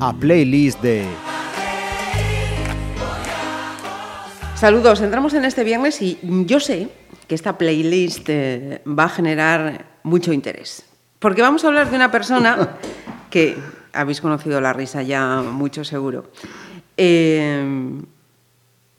A playlist de Saludos, entramos en este viernes y yo sé que esta playlist eh, va a generar mucho interés. Porque vamos a hablar de una persona que habéis conocido la risa ya mucho seguro. Eh,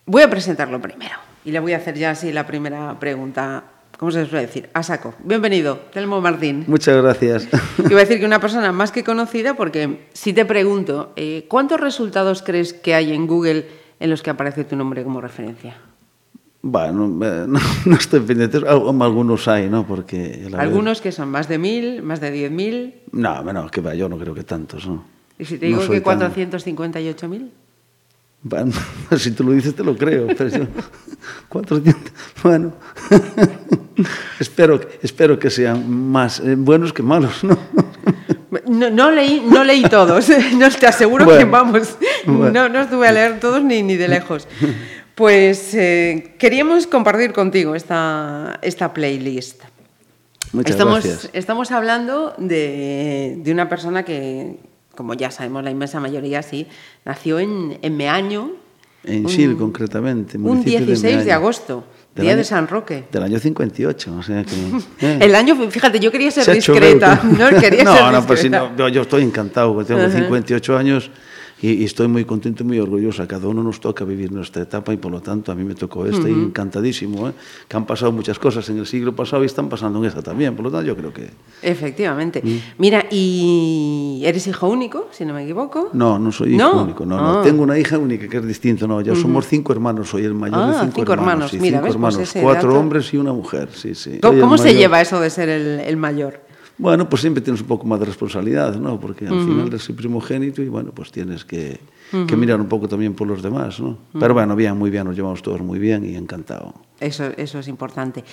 voy a presentarlo primero y le voy a hacer ya así la primera pregunta. ¿Cómo se suele decir? A saco. Bienvenido, Telmo Martín. Muchas gracias. Iba a decir que una persona más que conocida porque si te pregunto, eh, ¿cuántos resultados crees que hay en Google en los que aparece tu nombre como referencia? Bueno, eh, no, no estoy pendiente. Al- Algunos hay, ¿no? Porque... Algunos que son más de mil, más de diez mil. No, no, que va, yo no creo que tantos, ¿no? ¿Y si te No digo soy que tan- 458 mil? Bueno, si tú lo dices te lo creo, pero yo... 400... Bueno, espero, que- espero que sean más eh, buenos que malos, ¿no? No, no leí, no leí todos, no te aseguro que vamos, bueno. no, no estuve a leer todos ni, ni de lejos. Pues eh, queríamos compartir contigo esta, esta playlist. Muchas estamos, gracias. estamos hablando de, de una persona que, como ya sabemos, la inmensa mayoría sí, nació en, en Meaño. En un- Sil, concretamente. Un municipio 16 de, Meaño. agosto, Del día año- de San Roque. Del año 58, o sea que... eh. El año, fíjate, yo quería ser Se hecho discreta. breve. No, quería no, ser no, pues si discreta. no, yo, estoy encantado, porque tengo Ajá. 58 años y, y estoy muy contento y muy orgulloso. A cada uno nos toca vivir nuestra etapa y por lo tanto a mí me tocó esta y encantadísimo. ¿eh? Que han pasado muchas cosas en el siglo pasado y están pasando en esta también. Por lo tanto, yo creo que. Efectivamente. Mira, y eres hijo único, si no me equivoco. No, no soy hijo ¿No? único. No, no. Ah. Tengo una hija única que es distinto. No, ya somos cinco hermanos. Soy el mayor Ah, de cinco, cinco hermanos. sí, Mira, cinco ¿ves? Pues hermanos. Cuatro dato- hombres y una mujer. Sí, sí. ¿Cómo, se lleva eso de ser el, el mayor? Bueno, pues siempre tienes un poco más de responsabilidad, ¿no? Porque al final eres el primogénito y bueno, pues tienes que, que mirar un poco también por los demás, ¿no? Pero bueno, bien, muy bien, nos llevamos todos muy bien y encantado. Eso, eso es importante.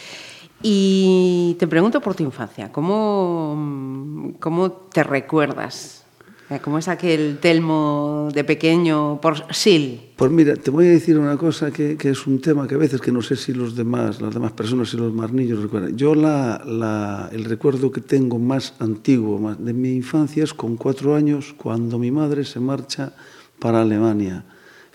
Y te pregunto por tu infancia, ¿cómo, cómo te recuerdas? Eh, ¿Cómo es aquel Telmo de pequeño por Sil? Pues mira, te voy a decir una cosa que, que es un tema que a veces que no sé si los demás, las demás personas y los más niños recuerdan. Yo la, la- el recuerdo que tengo más antiguo más de mi infancia es con cuatro años cuando mi madre se marcha para Alemania.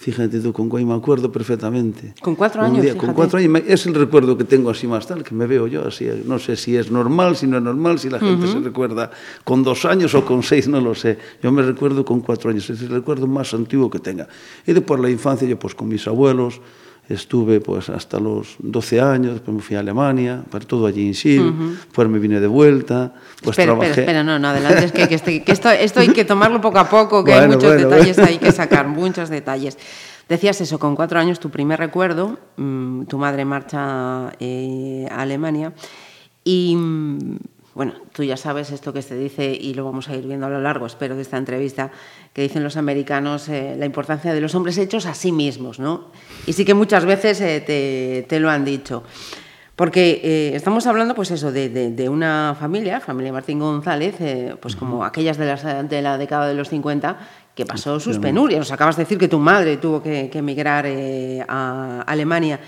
Fíjate tú, con me acuerdo perfectamente. Con cuatro Un años, día- con cuatro años es el recuerdo que tengo así más tal, que me veo yo así. No sé si es normal, si no es normal, si la gente se recuerda con dos años o con seis, no lo sé. Yo me recuerdo con cuatro años, es el recuerdo más antiguo que tenga. Y después la infancia, yo pues con mis abuelos, estuve pues hasta los 12 años, después me fui a Alemania, para todo allí en Sil, después me vine de vuelta, pues espera, trabajé. espera, espera, no, no, adelante, es que, que este- que esto, esto hay que tomarlo poco a poco, que hay Bueno, muchos bueno, detalles bueno. hay que sacar, muchos detalles. Decías eso, con cuatro años, tu primer recuerdo, mm, tu madre marcha eh, a Alemania y, mm, bueno, tú ya sabes esto que se dice y lo vamos a ir viendo a lo largo, espero, de esta entrevista, que dicen los americanos eh, la importancia de los hombres hechos a sí mismos, ¿no? Y sí que muchas veces eh, te, te lo han dicho. Porque eh, estamos hablando, pues eso, de, de- de una familia, familia Martín González, pues como aquellas de, las, de la década de los 50, que pasó sus penurias. Nos acabas de decir que tu madre tuvo que, que emigrar a Alemania.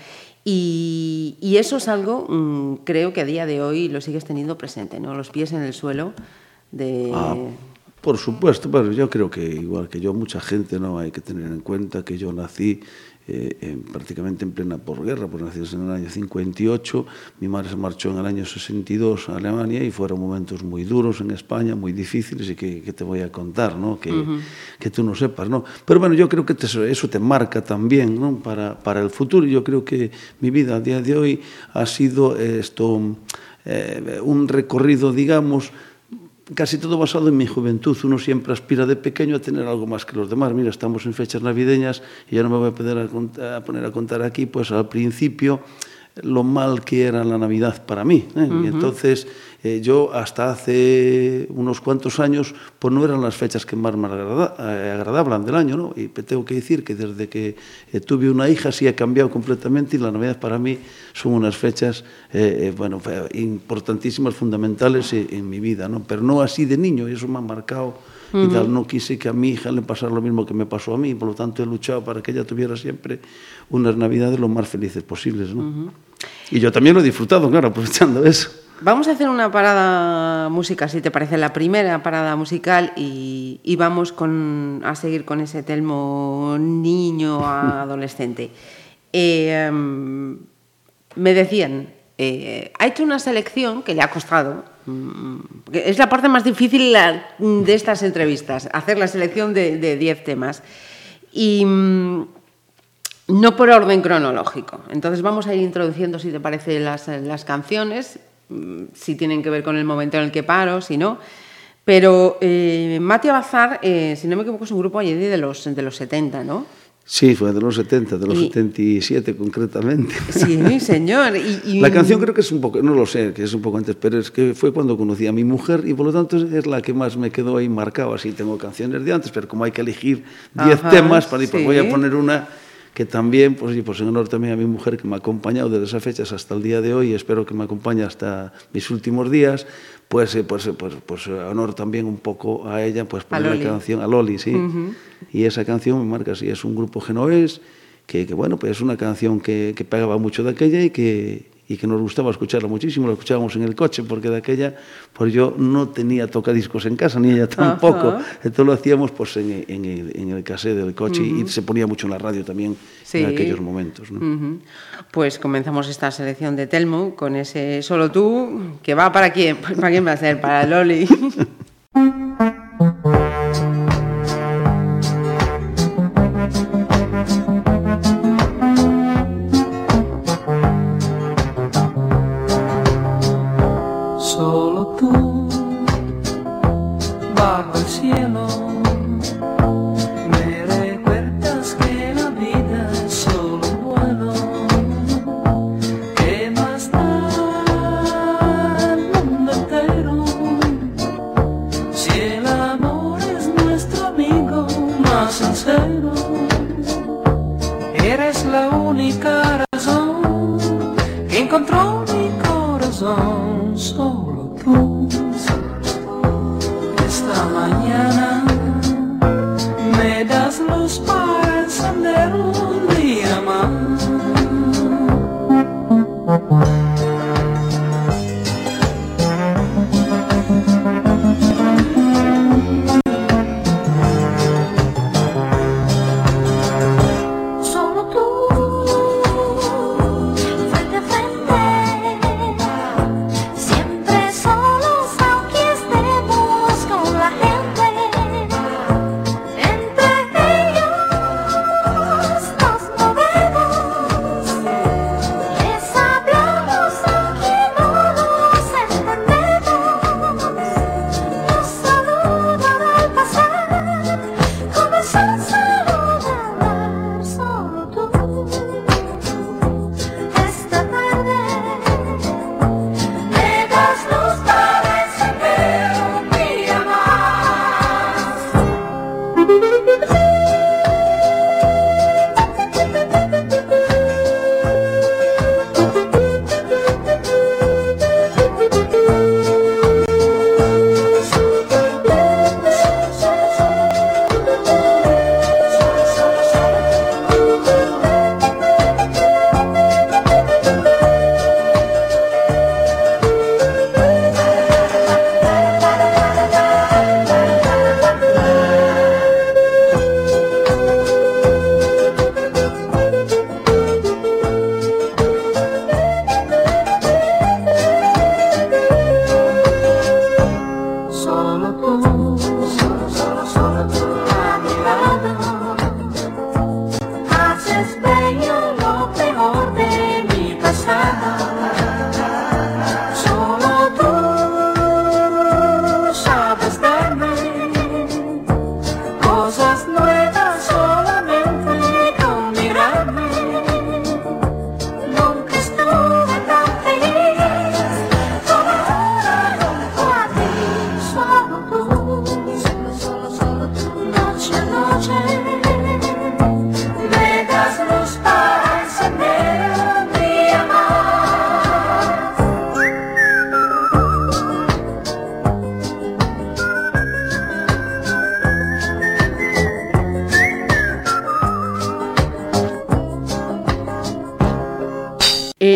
Y, eso es algo, mm, creo que a día de hoy lo sigues teniendo presente, ¿no? Los pies en el suelo de... Ah, por supuesto, pero yo creo que igual que yo, mucha gente no hay que tener en cuenta que yo nací eh, en, prácticamente en plena posguerra, porque nacidos en el año 58, mi madre se marchó en el año 62 a Alemania y fueron momentos muy duros en España, muy difíciles y que, que te voy a contar, ¿no? Que, uh -huh. que tú no sepas, ¿no? Pero bueno, yo creo que te, eso te marca también, ¿no? Para, para el futuro. Yo creo que mi vida a día de hoy ha sido eh, esto, eh, un recorrido, digamos, casi todo basado en mi juventud. Uno siempre aspira de pequeño a tener algo más que los demás. Mira, estamos en fechas navideñas y ya no me voy a, poner a, cont- a poner a contar aquí, pues al principio lo mal que era la Navidad para mí. ¿eh? Uh -huh. Y entonces eh, yo hasta hace unos cuantos años, pues no eran las fechas que más me agrada, eh, agradaban del año, ¿no? Y tengo que decir que desde que eh, tuve una hija sí ha cambiado completamente y la Navidad para mí son unas fechas, eh, eh bueno, importantísimas, fundamentales en, en mi vida, ¿no? Pero no así de niño y eso me ha marcado y tal. No quise que a mi hija le pasara lo mismo que me pasó a mí, por lo tanto he luchado para que ella tuviera siempre unas navidades lo más felices posibles. ¿no? Y yo también lo he disfrutado, claro, aprovechando eso. Vamos a hacer una parada musical, si te parece, la primera parada musical y, y vamos con, a seguir con ese Telmo niño adolescente. Eh, em, me decían, eh, ha hecho una selección que le ha costado, es la parte más difícil de estas entrevistas, hacer la selección de de 10 temas. Y mm, no por orden cronológico. Entonces vamos a ir introduciendo, si te parece, las, las canciones, mm, si tienen que ver con el momento en el que paro, si no. Pero eh, Matia Bazar, eh, si no me equivoco, es un grupo allí de los, de los 70, ¿no? Sí, fue de los 70, de los Y- 77 concretamente. Sí, señor. Y, y- La canción creo que es un poco, no lo sé, que es un poco antes, pero es que fue cuando conocí a mi mujer y por lo tanto es la que más me quedó ahí marcada. Así tengo canciones de antes, pero como hay que elegir 10 Ajá, temas, para, pues sí. voy a poner una que también, pues, y pues en honor también a mi mujer que me ha acompañado desde esas fechas hasta el día de hoy y espero que me acompañe hasta mis últimos días, pues, pues, pues, pues honor también un poco a ella, pues poner la canción, a Loli, sí. Y esa canción me marca así, es un grupo genovés, que, que, bueno, pues es una canción que, que pegaba mucho de aquella y que, y que nos gustaba escucharla muchísimo, la escuchábamos en el coche, porque de aquella, pues yo no tenía tocadiscos en casa, ni ella tampoco, Ajá. entonces lo hacíamos pues en, en el, en el cassette del coche y se ponía mucho en la radio también Sí. en aquellos momentos. ¿no? Pues comenzamos esta selección de Telmo con ese Solo tú, que va para quién, para quién va a ser, para Loli.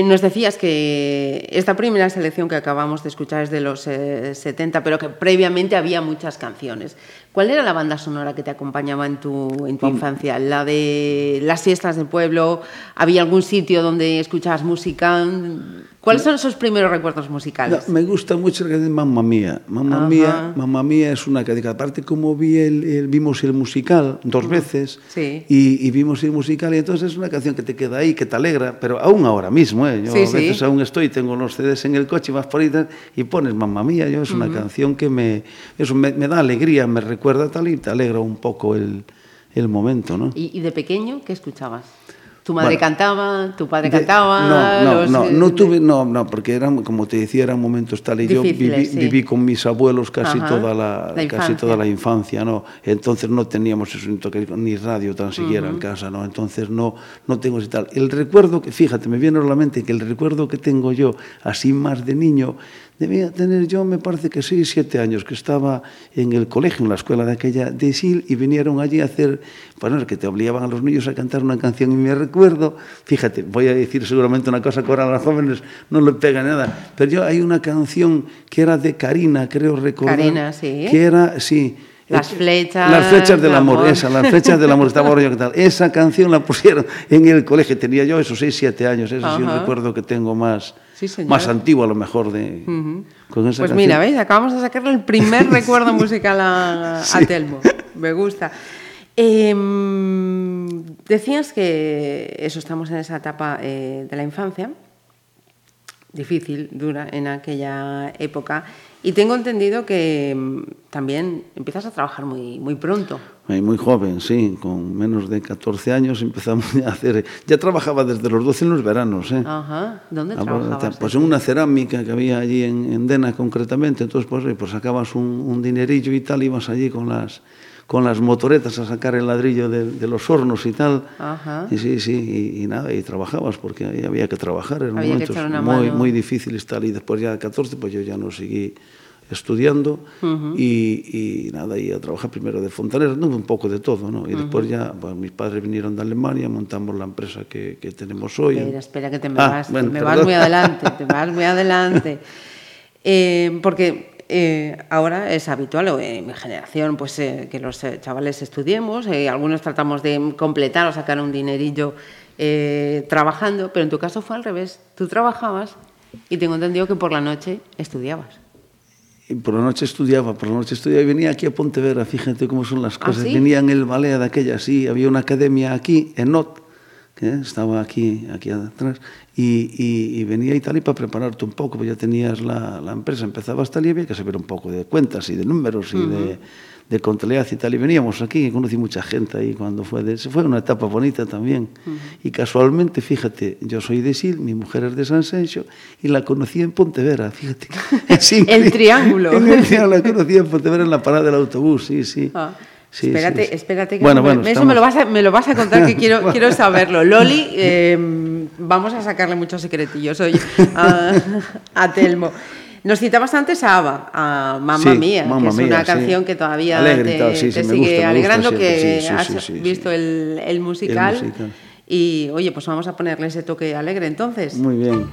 nos decías que esta primera selección que acabamos de escuchar es de los eh, 70, pero que previamente había muchas canciones. ¿Cuál era la banda sonora que te acompañaba en tu, en tu infancia? ¿La de las fiestas del pueblo? ¿Había algún sitio donde escuchabas música? ¿Cuáles son sus primeros recuerdos musicales? No, me gusta mucho la canción Mamma Mía. Mamma Ajá. Mía, Mamma Mía es una que aparte como vi el, el, vimos el musical dos veces sí. y, y, vimos el musical y entonces es una canción que te queda ahí, que te alegra, pero aún ahora mismo, ¿eh? yo sí, a veces sí. aún estoy, tengo los CDs en el coche, vas por ahí y pones Mamma Mía, yo es una canción que me, eso me, me, da alegría, me recuerda tal y te alegra un poco el, el momento. ¿no? ¿Y, ¿Y de pequeño qué escuchabas? ¿Tu madre Bueno, cantaba? ¿Tu padre De- cantaba? No, no, los, no, eh, no tuve, no, no, porque eran, como te decía, eran momentos tal y yo viví, Difíciles, sí. viví con mis abuelos casi Ajá, toda la, la casi toda la infancia, ¿no? Entonces no teníamos eso, ni radio tan siquiera en casa, ¿no? Entonces no, no tengo ese tal. El recuerdo que, fíjate, me viene a la mente que el recuerdo que tengo yo, así más de niño, debía tener yo, me parece que seis, siete años, que estaba en el colegio, en la escuela de aquella de Sil, y vinieron allí a hacer, bueno, que te obligaban a los niños a cantar una canción, y me recuerdo, fíjate, voy a decir seguramente una cosa que ahora a los jóvenes no le pega nada, pero yo hay una canción que era de Karina, creo recordar, Karina, sí. que era, sí, Las eh, flechas Las flechas del amor, amor. esa, las flechas del amor, estaba yo que tal. Esa canción la pusieron en el colegio, tenía yo esos 6, 7 años, ese sí un Ajá. recuerdo que tengo más, Sí, señor. más antiguo a lo mejor de con esa Pues canción. mira, ¿veis? Acabamos de sacarle el primer recuerdo musical a. Telmo. Me gusta. Em, decías que eso, estamos en esa etapa eh, de la infancia, difícil, dura en aquella época, y tengo entendido que em, también empiezas a trabajar muy, muy pronto. Muy joven, sí, con menos de 14 años empezamos a hacer... Ya trabajaba desde los 12 en los veranos, ¿eh? Ajá. ¿Dónde Ah, trabajabas? Pues en una cerámica que había allí en, en Dena concretamente, entonces pues, eh, pues sacabas un, un dinerillo y tal, ibas allí con las, con las motoretas a sacar el ladrillo de, de los hornos y tal. Ajá. Y sí, sí, y, y nada, y trabajabas porque había que trabajar, eran Había momentos muy, mano. muy difíciles tal, y después ya de 14 pues yo ya no seguí estudiando y, y nada, y a trabajar primero de fontanero, no, un poco de todo, ¿no? Y después ya, pues mis padres vinieron de Alemania, montamos la empresa que, que tenemos hoy. Espera, espera, que te me Ah, vas, bueno, me vas muy adelante, te vas muy adelante. Eh, porque eh, ahora es habitual, en mi generación, pues eh, que los eh, chavales estudiemos, eh, algunos tratamos de completar o sacar un dinerillo eh, trabajando, pero en tu caso fue al revés. Tú trabajabas y tengo entendido que por la noche estudiabas. Y por la noche estudiaba, por la noche estudiaba y venía aquí a Pontevedra, fíjate cómo son las ¿Ah, cosas. sí? Venía en el ballet de aquella, sí, había una academia aquí, en NOT, que estaba aquí, aquí atrás, y, y, y venía tal, y para prepararte un poco, pues ya tenías la, la empresa, empezabas tal y había que saber un poco de cuentas y de números y de, de contabilidad y tal, y veníamos aquí, y conocí mucha gente ahí cuando fue, de, se fue una etapa bonita también. Y casualmente, fíjate, yo soy de Sil, mi mujer es de San Sencho, y la conocí en Pontevedra, fíjate. El triángulo. En el triángulo, la conocí en Pontevedra en la parada del autobús, sí, sí. Ah, Sí, espérate, sí, sí. espérate, que Bueno, me- bueno, eso me, lo vas a, me lo vas a contar que quiero, quiero saberlo. Loli, eh, vamos a sacarle muchos secretillos hoy a, a Telmo. Nos citabas antes a Ava, a Mamma Mía, Mamma que es una canción que todavía Alegre te, sigue gusta, alegrando, que has visto el musical. El musical. Y oye, pues vamos a ponerle ese toque alegre entonces. Muy bien.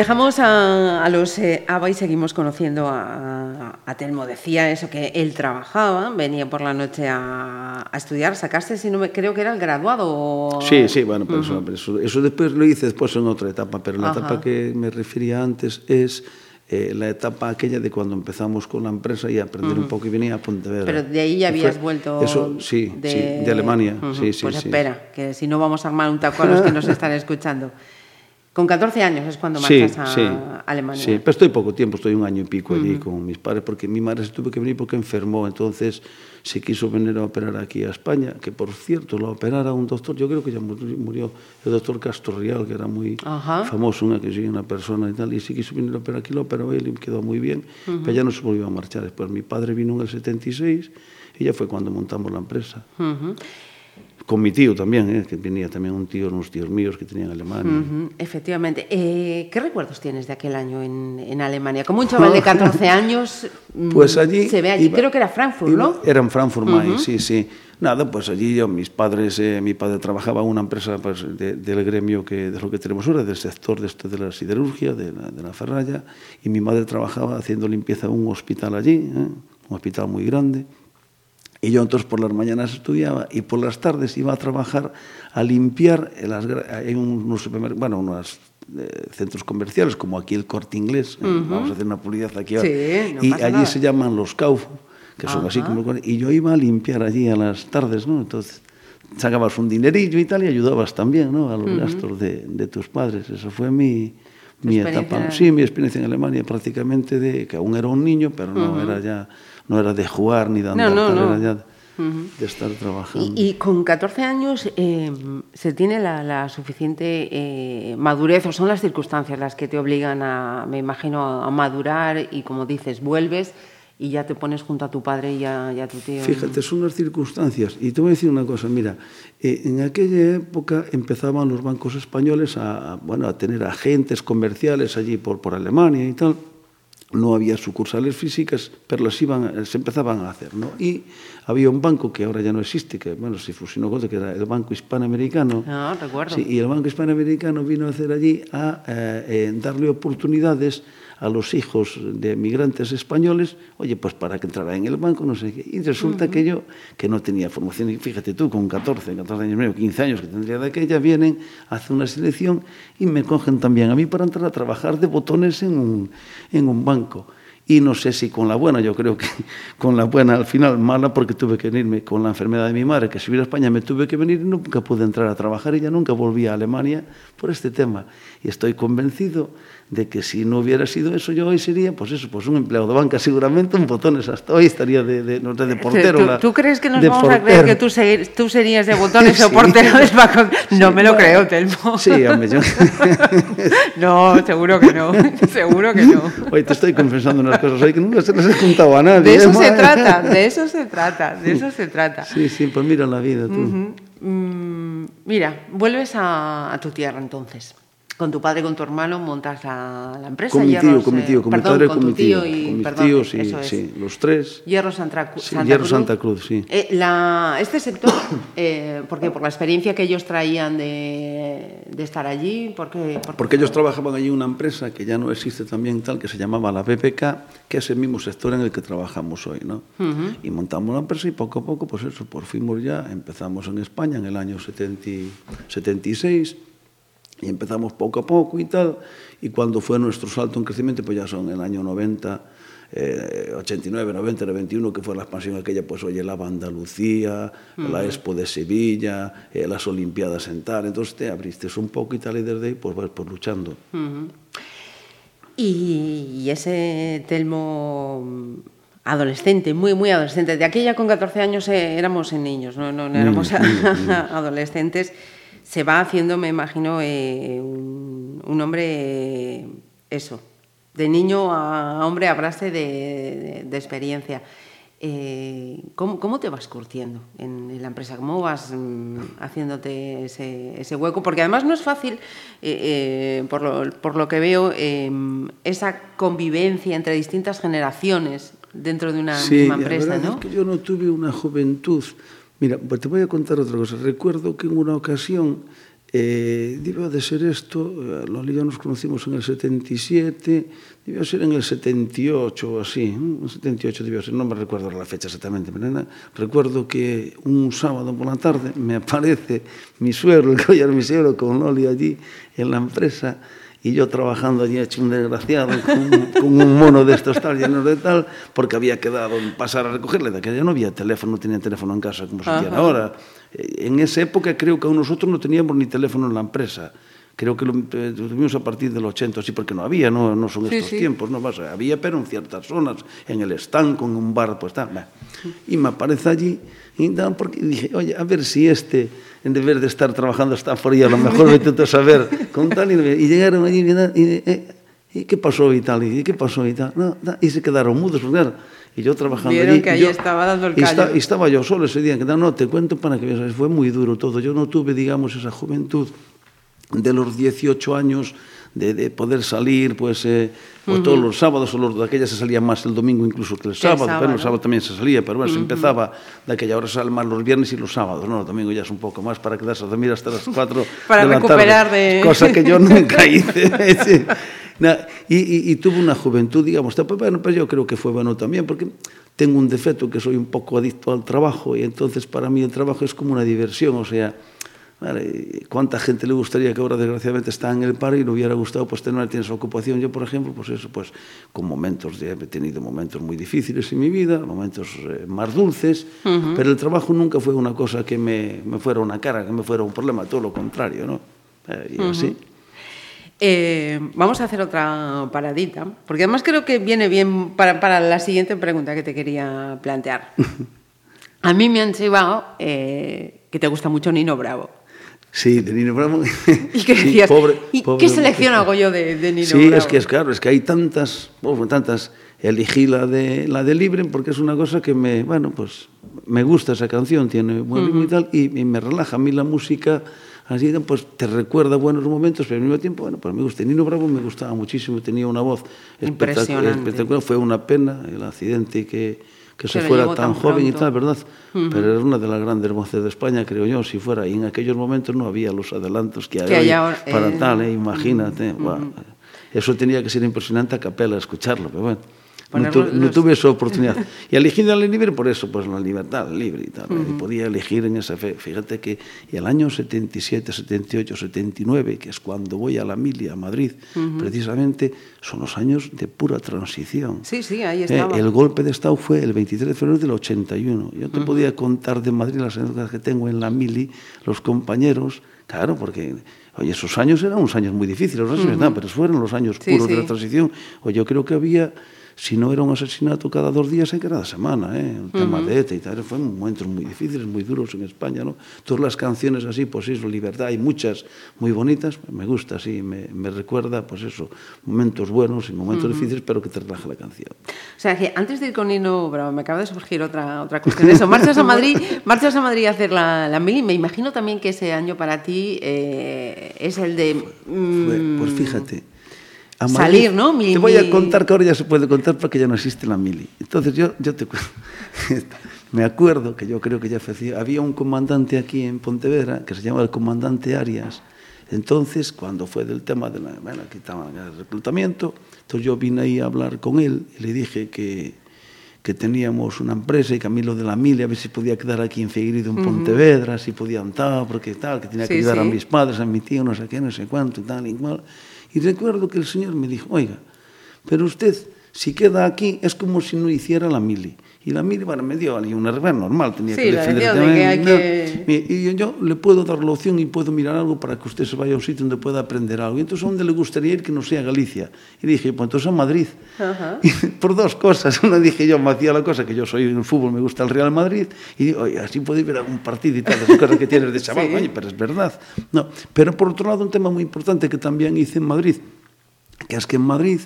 Dejamos a, a los eh, ABBA y seguimos conociendo a, a Telmo. Decía eso, que él trabajaba, venía por la noche a, a estudiar. Sacaste, si no me, creo que era el graduado. o- Sí, sí, bueno, pero eso, pero eso, eso después lo hice después en otra etapa, pero la Ajá. etapa que me refería antes es eh, la etapa aquella de cuando empezamos con la empresa y aprender un poco y venía a Pontevedra. Pero de ahí ya habías vuelto. Eso, sí, sí, de Alemania, Ujú, sí, sí, Pues espera, que si no vamos a armar un taco a los que nos están escuchando. Con 14 años es cuando marchas sí, a sí, Alemania. Sí, pero estoy poco tiempo, estoy un año y pico allí uh -huh. con mis padres, porque mi madre se tuvo que venir porque enfermó, entonces se quiso venir a operar aquí a España, que por cierto la operara un doctor, yo creo que ya murió el doctor Castorrial, que era muy Ajá. famoso, una que sí, una persona y tal, y se quiso venir a operar aquí, lo operó él y quedó muy bien, uh -huh. pero ya no se volvió a marchar. Después mi padre vino en el 76 y ya fue cuando montamos la empresa. Uh -huh. Con mi tío también, ¿eh? que venía también un tío, unos tíos míos que tenían Alemania. efectivamente. Eh, ¿Qué recuerdos tienes de aquel año en, en Alemania? Como un chaval de 14 años mm, Pues allí. se ve allí. iba- creo que era Frankfurt, iba- ¿no? Era en Frankfurt, Main, sí, sí. Nada, pues allí yo, mis padres, eh, mi padre trabajaba en una empresa pues, de- del gremio que de lo que tenemos ahora, del sector de, la siderurgia, de la, de la ferralla, y mi madre trabajaba haciendo limpieza en un hospital allí, un hospital muy grande. Y yo entonces por las mañanas estudiaba y por las tardes iba a trabajar a limpiar en las, hay unos bueno, unos eh, centros comerciales como aquí el Corte Inglés, eh, vamos a hacer una publicidad aquí ahora, Sí, no y allí nada. se llaman los Kaufo, que son así Ajá. como los- y yo iba a limpiar allí a las tardes, ¿no? Entonces sacabas un dinerillo y tal y ayudabas también, ¿no? A los gastos de, de tus padres. Eso fue mi mi etapa, sí, mi experiencia en Alemania prácticamente de que aún era un niño, pero no era ya no era de jugar ni de andar, no, no. era ya de estar trabajando. Y, y con 14 años eh, se tiene la, la suficiente eh, madurez o son las circunstancias las que te obligan a, me imagino, a, a madurar y como dices, vuelves y ya te pones junto a tu padre y a, y a tu tío. Fíjate, son las circunstancias. Y te voy a decir una cosa, mira, eh, en aquella época empezaban los bancos españoles a, a, bueno, a tener agentes comerciales allí por, por Alemania y tal. non había sucursales físicas, pero las iban, se empezaban a hacer, ¿no? Y había un banco que ahora ya no existe, que, bueno, se fusionó con que era el Banco Hispanoamericano. No, recuerdo. Sí, y el Banco Hispanoamericano vino a hacer allí a eh, eh, darle oportunidades a los hijos de migrantes españoles, oye, pues para que entrara en el banco, no sé qué. Y resulta que yo, que no tenía formación, y fíjate tú, con 14, 14 años medio, 15 años que tendría de aquella, vienen, hacen una selección y me cogen también a mí para entrar a trabajar de botones en un, en un banco. Y no sé si con la buena, yo creo que con la buena al final, mala porque tuve que venirme con la enfermedad de mi madre, que si hubiera a España me tuve que venir y nunca pude entrar a trabajar y ya nunca volví a Alemania por este tema. Y estoy convencido de que si no hubiera sido eso, yo hoy sería, pues eso, pues un empleado de banca seguramente, un botones hasta hoy estaría de, de, no sé, de portero. ¿Tú, la- tú crees que nos vamos a creer que tú, se- tú serías de botones o portero del banco? No Sí, me lo bueno. creo, Telmo. Sí, hombre, yo... No, seguro que no. seguro que no. Hoy te estoy confesando unas cosas hoy que nunca se las he contado a nadie. De eso ¿eh, se madre? trata, de eso se trata, de eso se trata. Sí, sí, pues mira la vida tú. Mm, mira, vuelves a, a tu tierra entonces. Con tu padre y con tu hermano montas la, la empresa. Con mi tío, con mi eh, tío, con mi padre y con mi tío. y Con mis perdón, tíos, sí, eso es. sí, los tres. Hierro Santa, Cru- Sí, Hierro Cruz. Santa Cruz, sí. Eh, la- este sector, eh, porque por la experiencia que ellos traían de, de estar allí, porque, Porque ellos trabajaban allí en una empresa que ya no existe también tal, que se llamaba la BPK, que es el mismo sector en el que trabajamos hoy, ¿no? Y montamos la empresa y poco a poco, pues eso, por fuimos ya, empezamos en España en el año 70 y- 76 E empezamos pouco a pouco e tal, e cuando foi nuestro salto en crecimiento, pues ya son el año 90, eh, 89, 90, 91, que fue la expansión aquella, pues oye, la Andalucía, uh -huh. la Expo de Sevilla, eh, las Olimpiadas en tal, entonces te abriste un poco y tal, y desde ahí pues vas pues luchando. Uh -huh. y, y ese Telmo adolescente, muy, muy adolescente. De aquella con 14 años eh, éramos en niños, no, no, no éramos adolescentes. Se va haciendo, me imagino, eh, un, un hombre, eh, eso, de niño a hombre a base de, de- de experiencia. Eh, ¿cómo, cómo te vas curtiendo en, en la empresa? ¿Cómo vas mm, haciéndote ese, ese hueco? Porque además no es fácil, eh, eh, por, lo, por lo que veo, esa convivencia entre distintas generaciones dentro de una Sí, misma la empresa, verdad ¿no? es que yo no tuve una juventud. Mira, pues te voy a contar otra cosa. Recuerdo que en una ocasión, eh, debió de ser esto, eh, Loli y yo nos conocimos en el 77, debió ser en el 78 o así, ¿eh? en el 78 debió ser, no me recuerdo la fecha exactamente, pero nada, recuerdo que un sábado por la tarde me aparece mi suegro, el collar mi suegro, con Loli allí en la empresa, e yo trabajando allí hecho un desgraciado con, con un mono de estos tal llenos de tal, porque había quedado en pasar a recogerle, de aquella no había teléfono, tenía teléfono en casa como se tiene ahora. Eh, en esa época creo que aún nosotros no teníamos ni teléfono en la empresa. Creo que lo eh, tuvimos a partir del 80, así porque no había, no, no son sí, estos sí. tiempos, no pasa. Había, pero en ciertas zonas, en el estanco, en un bar, pues tal. Y me aparece allí y tal, porque dije, oye, a ver si este, en vez de estar trabajando hasta fría, a lo mejor me intento saber con tal. Y, y llegaron allí, y, y, eh, ¿y qué pasó y tal? ¿Y qué pasó y tal? No, y se quedaron mudos, porque claro, y yo trabajando Vieron allí. que ahí yo- estaba dando el y esta- callo. y estaba yo solo ese día, que no, no, te cuento para que veas, fue muy duro todo. Yo no tuve, digamos, esa juventud de los 18 años de, de poder salir, pues, eh, o todos los sábados, o los de aquella se salía más el domingo incluso que el Que el sábado, pero el sábado. sábado también se salía, pero bueno, se empezaba de aquella hora sale más los viernes y los sábados, ¿no? El domingo ya es un poco más para quedarse a dormir hasta las 4 Para de la recuperar tarde, de- cosa que yo nunca hice. sí. Y, y, y tuve una juventud, digamos, pues bueno, pues yo creo que fue bueno también, porque tengo un defecto que soy un poco adicto al trabajo y entonces para mí el trabajo es como una diversión, o sea, vale, ¿cuánta gente le gustaría que ahora desgraciadamente está en el paro y le hubiera gustado pues tener tiene esa ocupación? Yo, por ejemplo, pues eso, pues con momentos, de, he tenido momentos muy difíciles en mi vida, momentos eh, más dulces, pero el trabajo nunca fue una cosa que me, me fuera una cara, que me fuera un problema, todo lo contrario, ¿no? Eh, y así. Eh, vamos a hacer otra paradita, porque además creo que viene bien para, para la siguiente pregunta que te quería plantear. A mí me han chivado eh, que te gusta mucho Nino Bravo. Sí, de Nino Bravo. Y Sí, decías, pobre- ¿y pobre qué selección hago yo de, de Nino Sí, Bravo? es que es claro, es que hay tantas, uf, tantas. Elegí la de la de Libre porque es una cosa que me, bueno, pues me gusta esa canción, tiene buen ritmo y tal, y, y me relaja a mí la música. Así, pues te recuerda buenos momentos, pero al mismo tiempo, bueno, pues me gusta. Nino Bravo me gustaba muchísimo, tenía una voz espectac- Impresionante. espectacular. Fue una pena el accidente que, que se fuera tan, tan joven y tal, ¿verdad? Pero era una de las grandes voces de España, creo yo, si fuera. Y en aquellos momentos no había los adelantos que hay, Que hay hoy ahora, para eh, tal, ¿eh? imagínate. Eso tenía que ser impresionante a capela escucharlo, pero bueno. No, Poner tu- los- no tuve esa oportunidad. Y elegí la libre por eso, pues la libertad libre y tal. Y podía elegir en esa fe. Fíjate que el año 77, 78, 79, que es cuando voy a la Milia, a Madrid, precisamente son los años de pura transición. Sí, sí, ahí Eh, estaba. el golpe de Estado fue el 23 de febrero del 81. Yo te podía contar de Madrid las anécdotas que tengo en la mili, los compañeros, claro, porque oye, esos años eran unos años muy difíciles, verdad, pero fueron los años Sí, puros de la transición. O yo creo que había, si non era un asesinato cada dos días en cada semana, eh? o tema uh -huh. de ETA e tal, foi momentos moi difíciles, moi duros en España, ¿no? todas as canciones así, pois pues, iso, Libertad, hai muchas moi bonitas, me gusta, así, me, me recuerda, pois pues, eso, momentos buenos e momentos uh -huh. difíciles, pero que te relaja la canción. O sea, que antes de ir con Nino Bravo, me acaba de surgir otra, otra cuestión, eso, marchas a Madrid, marchas a Madrid a hacer la, la mili, me imagino también que ese año para ti eh, es el de... Fue, mm, pues fíjate, a salir, ¿no? Mi- te voy a contar que ahora ya se puede contar porque ya no existe la mili. Entonces yo, yo te me acuerdo que yo creo que ya había un comandante aquí en Pontevedra que se llamaba el comandante Arias. Entonces, cuando fue del tema de la, bueno, en el reclutamiento, entonces yo vine ahí a hablar con él y le dije que, que teníamos una empresa y que a mí lo de la mili, a ver si podía quedar aquí en Figueiredo, en Pontevedra, si podía andar, porque tal, que tenía que Sí, ayudar a sí. mis padres, a mi tío, no sé qué, no sé cuánto, tal, y cual. Y recuerdo que el señor me dijo, oiga, pero usted, si queda aquí, es como si no hiciera la mili. Y la mira, bueno, me dio una revés normal, tenía sí, que defender tamén. De que hay que... Y yo le puedo dar la opción y puedo mirar algo para que usted se vaya a un sitio donde pueda aprender algo. Y entonces, ¿a dónde le gustaría ir que no sea Galicia? Y dije, pues entonces a Madrid. Ajá. Y, por dos cosas. Una dije yo, me hacía la cosa que yo soy en el fútbol, me gusta el Real Madrid. Y digo, oye, así puedo ir a un partido y tal, esas cosas que tienes de chaval. sí. Oye, pero es verdad. No. Pero por otro lado, un tema muy importante que también hice en Madrid, que es que en Madrid...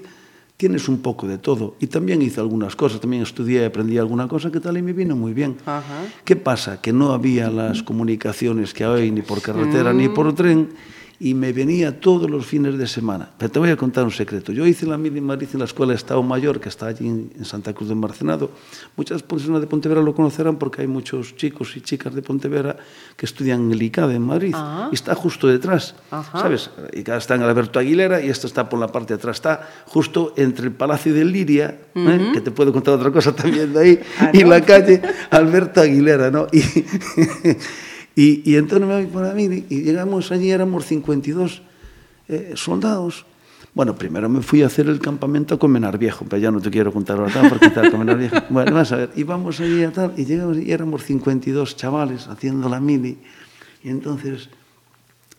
tienes un poco de todo. Y también hice algunas cosas, también estudié, aprendí alguna cosa que tal y me vino muy bien. Ajá. ¿Qué pasa? Que no había las comunicaciones que hay ni por carretera ni por tren y me venía todos los fines de semana. Pero te voy a contar un secreto. Yo hice la mili en Madrid en la Escuela de Estado Mayor, que está allí en, Santa Cruz de Marcenado. Muchas personas de Pontevedra lo conocerán porque hay muchos chicos y chicas de Pontevedra que estudian en el ICADE en Madrid. Ah. Y está justo detrás, Ajá. ¿sabes? ICADE está en Alberto Aguilera y esto está por la parte de atrás. Está justo entre el Palacio de Liria, ¿eh? que te puedo contar otra cosa también de ahí, Ah, y ¿no? la calle Alberto Aguilera, ¿no? Y, y, y entonces me voy la mili y llegamos allí, éramos 52 eh, soldados. Bueno, primero me fui a hacer el campamento a Comenar Viejo, pero ya no te quiero contar ahora tal, porque está Comenar Viejo. Bueno, vas a ver, íbamos allí a tal, y llegamos y éramos 52 chavales haciendo la mili, y entonces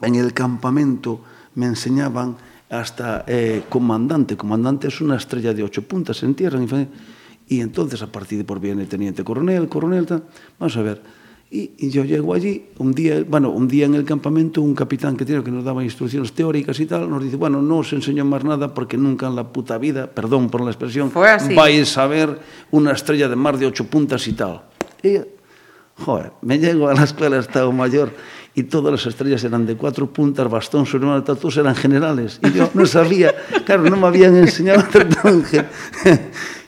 en el campamento me enseñaban hasta eh, comandante. Comandante es una estrella de ocho puntas en tierra. Y entonces, a partir de por viene teniente coronel, coronel, tal. Vamos a ver. Y, y yo llego allí, un día, bueno, un día en el campamento, un capitán que tiene que nos daba instrucciones teóricas y tal, nos dice, bueno, no os enseño más nada porque nunca en la puta vida, perdón por la expresión, vais a ver una estrella de mar de ocho puntas y tal. Y yo, Joder, me llego a la escuela de Estado Mayor y todas las estrellas eran de cuatro puntas, bastón, su hermano, todos eran generales. Y yo no sabía, claro, no me habían enseñado a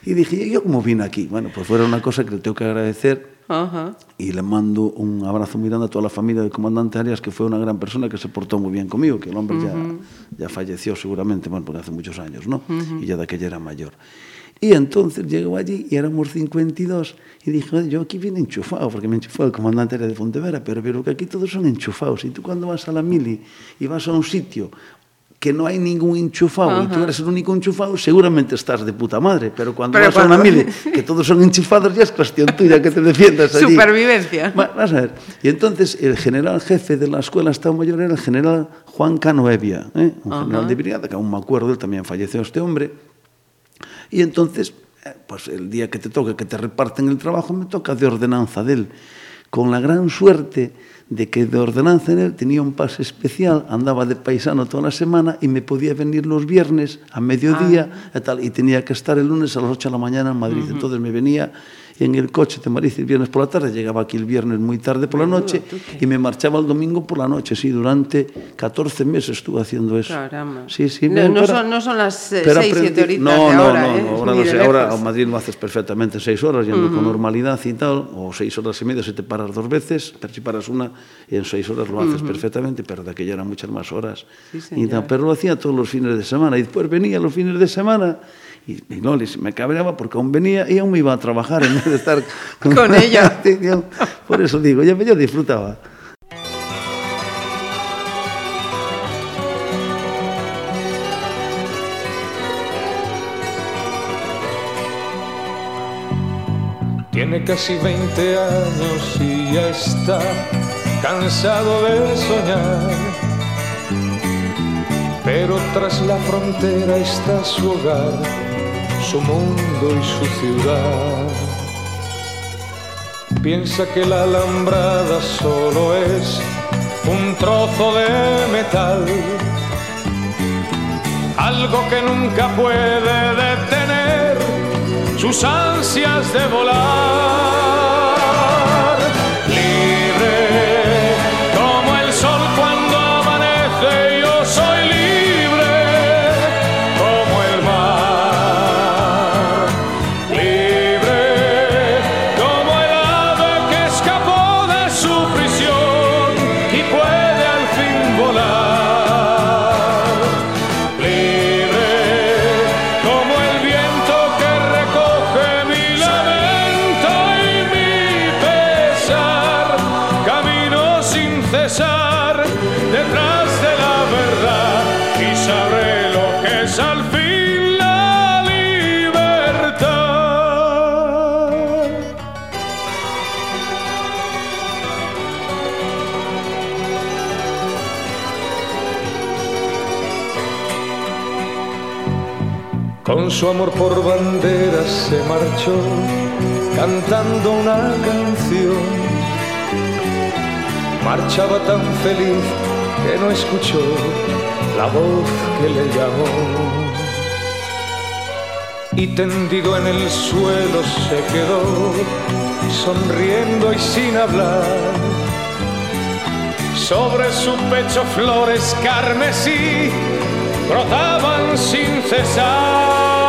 Y dije, ¿y yo cómo vine aquí? Bueno, pues fuera una cosa que le tengo que agradecer Ajá. y le mando un abrazo muy grande a toda la familia del comandante Arias, que fue una gran persona que se portó muy bien conmigo, que el hombre ya, ya falleció seguramente, bueno, porque hace muchos años, ¿no? Y ya de aquella era mayor. Y entonces llego allí y éramos 52 y dije, "Joder, yo aquí vine enchufado, porque me enchufó el comandante Arias de Fontevera, pero veo que aquí todos son enchufados. Y tú cuando vas a la mili y vas a un sitio que no hai ningún enchufado, uh -huh. e tú eres o único enchufado, seguramente estás de puta madre, pero cuando pero vas cuando... a unha mili, que todos son enchufados, ya es cuestión tuya que te defiendas allí. Supervivencia. Va, vas a ver. Y entonces el general jefe de la escuela Estado Mayor era el general Juan Canoevia, ¿eh? un uh -huh. general de brigada, que aún me acuerdo, él también falleció este hombre. Y entonces, eh, pues el día que te toca, que te reparten el trabajo, me toca de ordenanza de él. Con la gran suerte de que de ordenanza en él tenía un pase especial, andaba de paisano toda la semana y me podía venir los viernes a mediodía y, tal, y tenía que estar el lunes a las 8 de la mañana en Madrid. Entonces me venía en el coche de Madrid el viernes por la tarde, llegaba aquí el viernes muy tarde por la noche y me marchaba el domingo por la noche. Sí, durante 14 meses estuve haciendo eso. Caramba. Sí, sí, no, no, para, son, no son, las eh, 6, 7 horitas no, de ahora, no, ¿eh? no, ¿eh? ahora, no sé, ahora a Madrid lo haces perfectamente 6 horas, yendo uh -huh. con normalidad y tal, o 6 horas y media si te paras dos veces, pero si paras una, en 6 horas lo haces uh -huh. perfectamente, pero de aquella eran muchas más horas. Sí, y tal, pero lo hacía todos los fines de semana y después venía los fines de semana y, y no, les- me cabreaba porque aún venía y aún me iba a trabajar en vez de estar Con ella. Por eso digo, yo, yo disfrutaba. Tiene casi 20 años y ya está cansado de soñar. Pero tras la frontera está su hogar, su mundo y su ciudad. Piensa que la alambrada solo es un trozo de metal, algo que nunca puede detener sus ansias de volar. Su amor por banderas se marchó cantando una canción. Marchaba tan feliz que no escuchó la voz que le llamó. Y tendido en el suelo se quedó, sonriendo y sin hablar sobre su pecho flores carmesí brotaban sin cesar.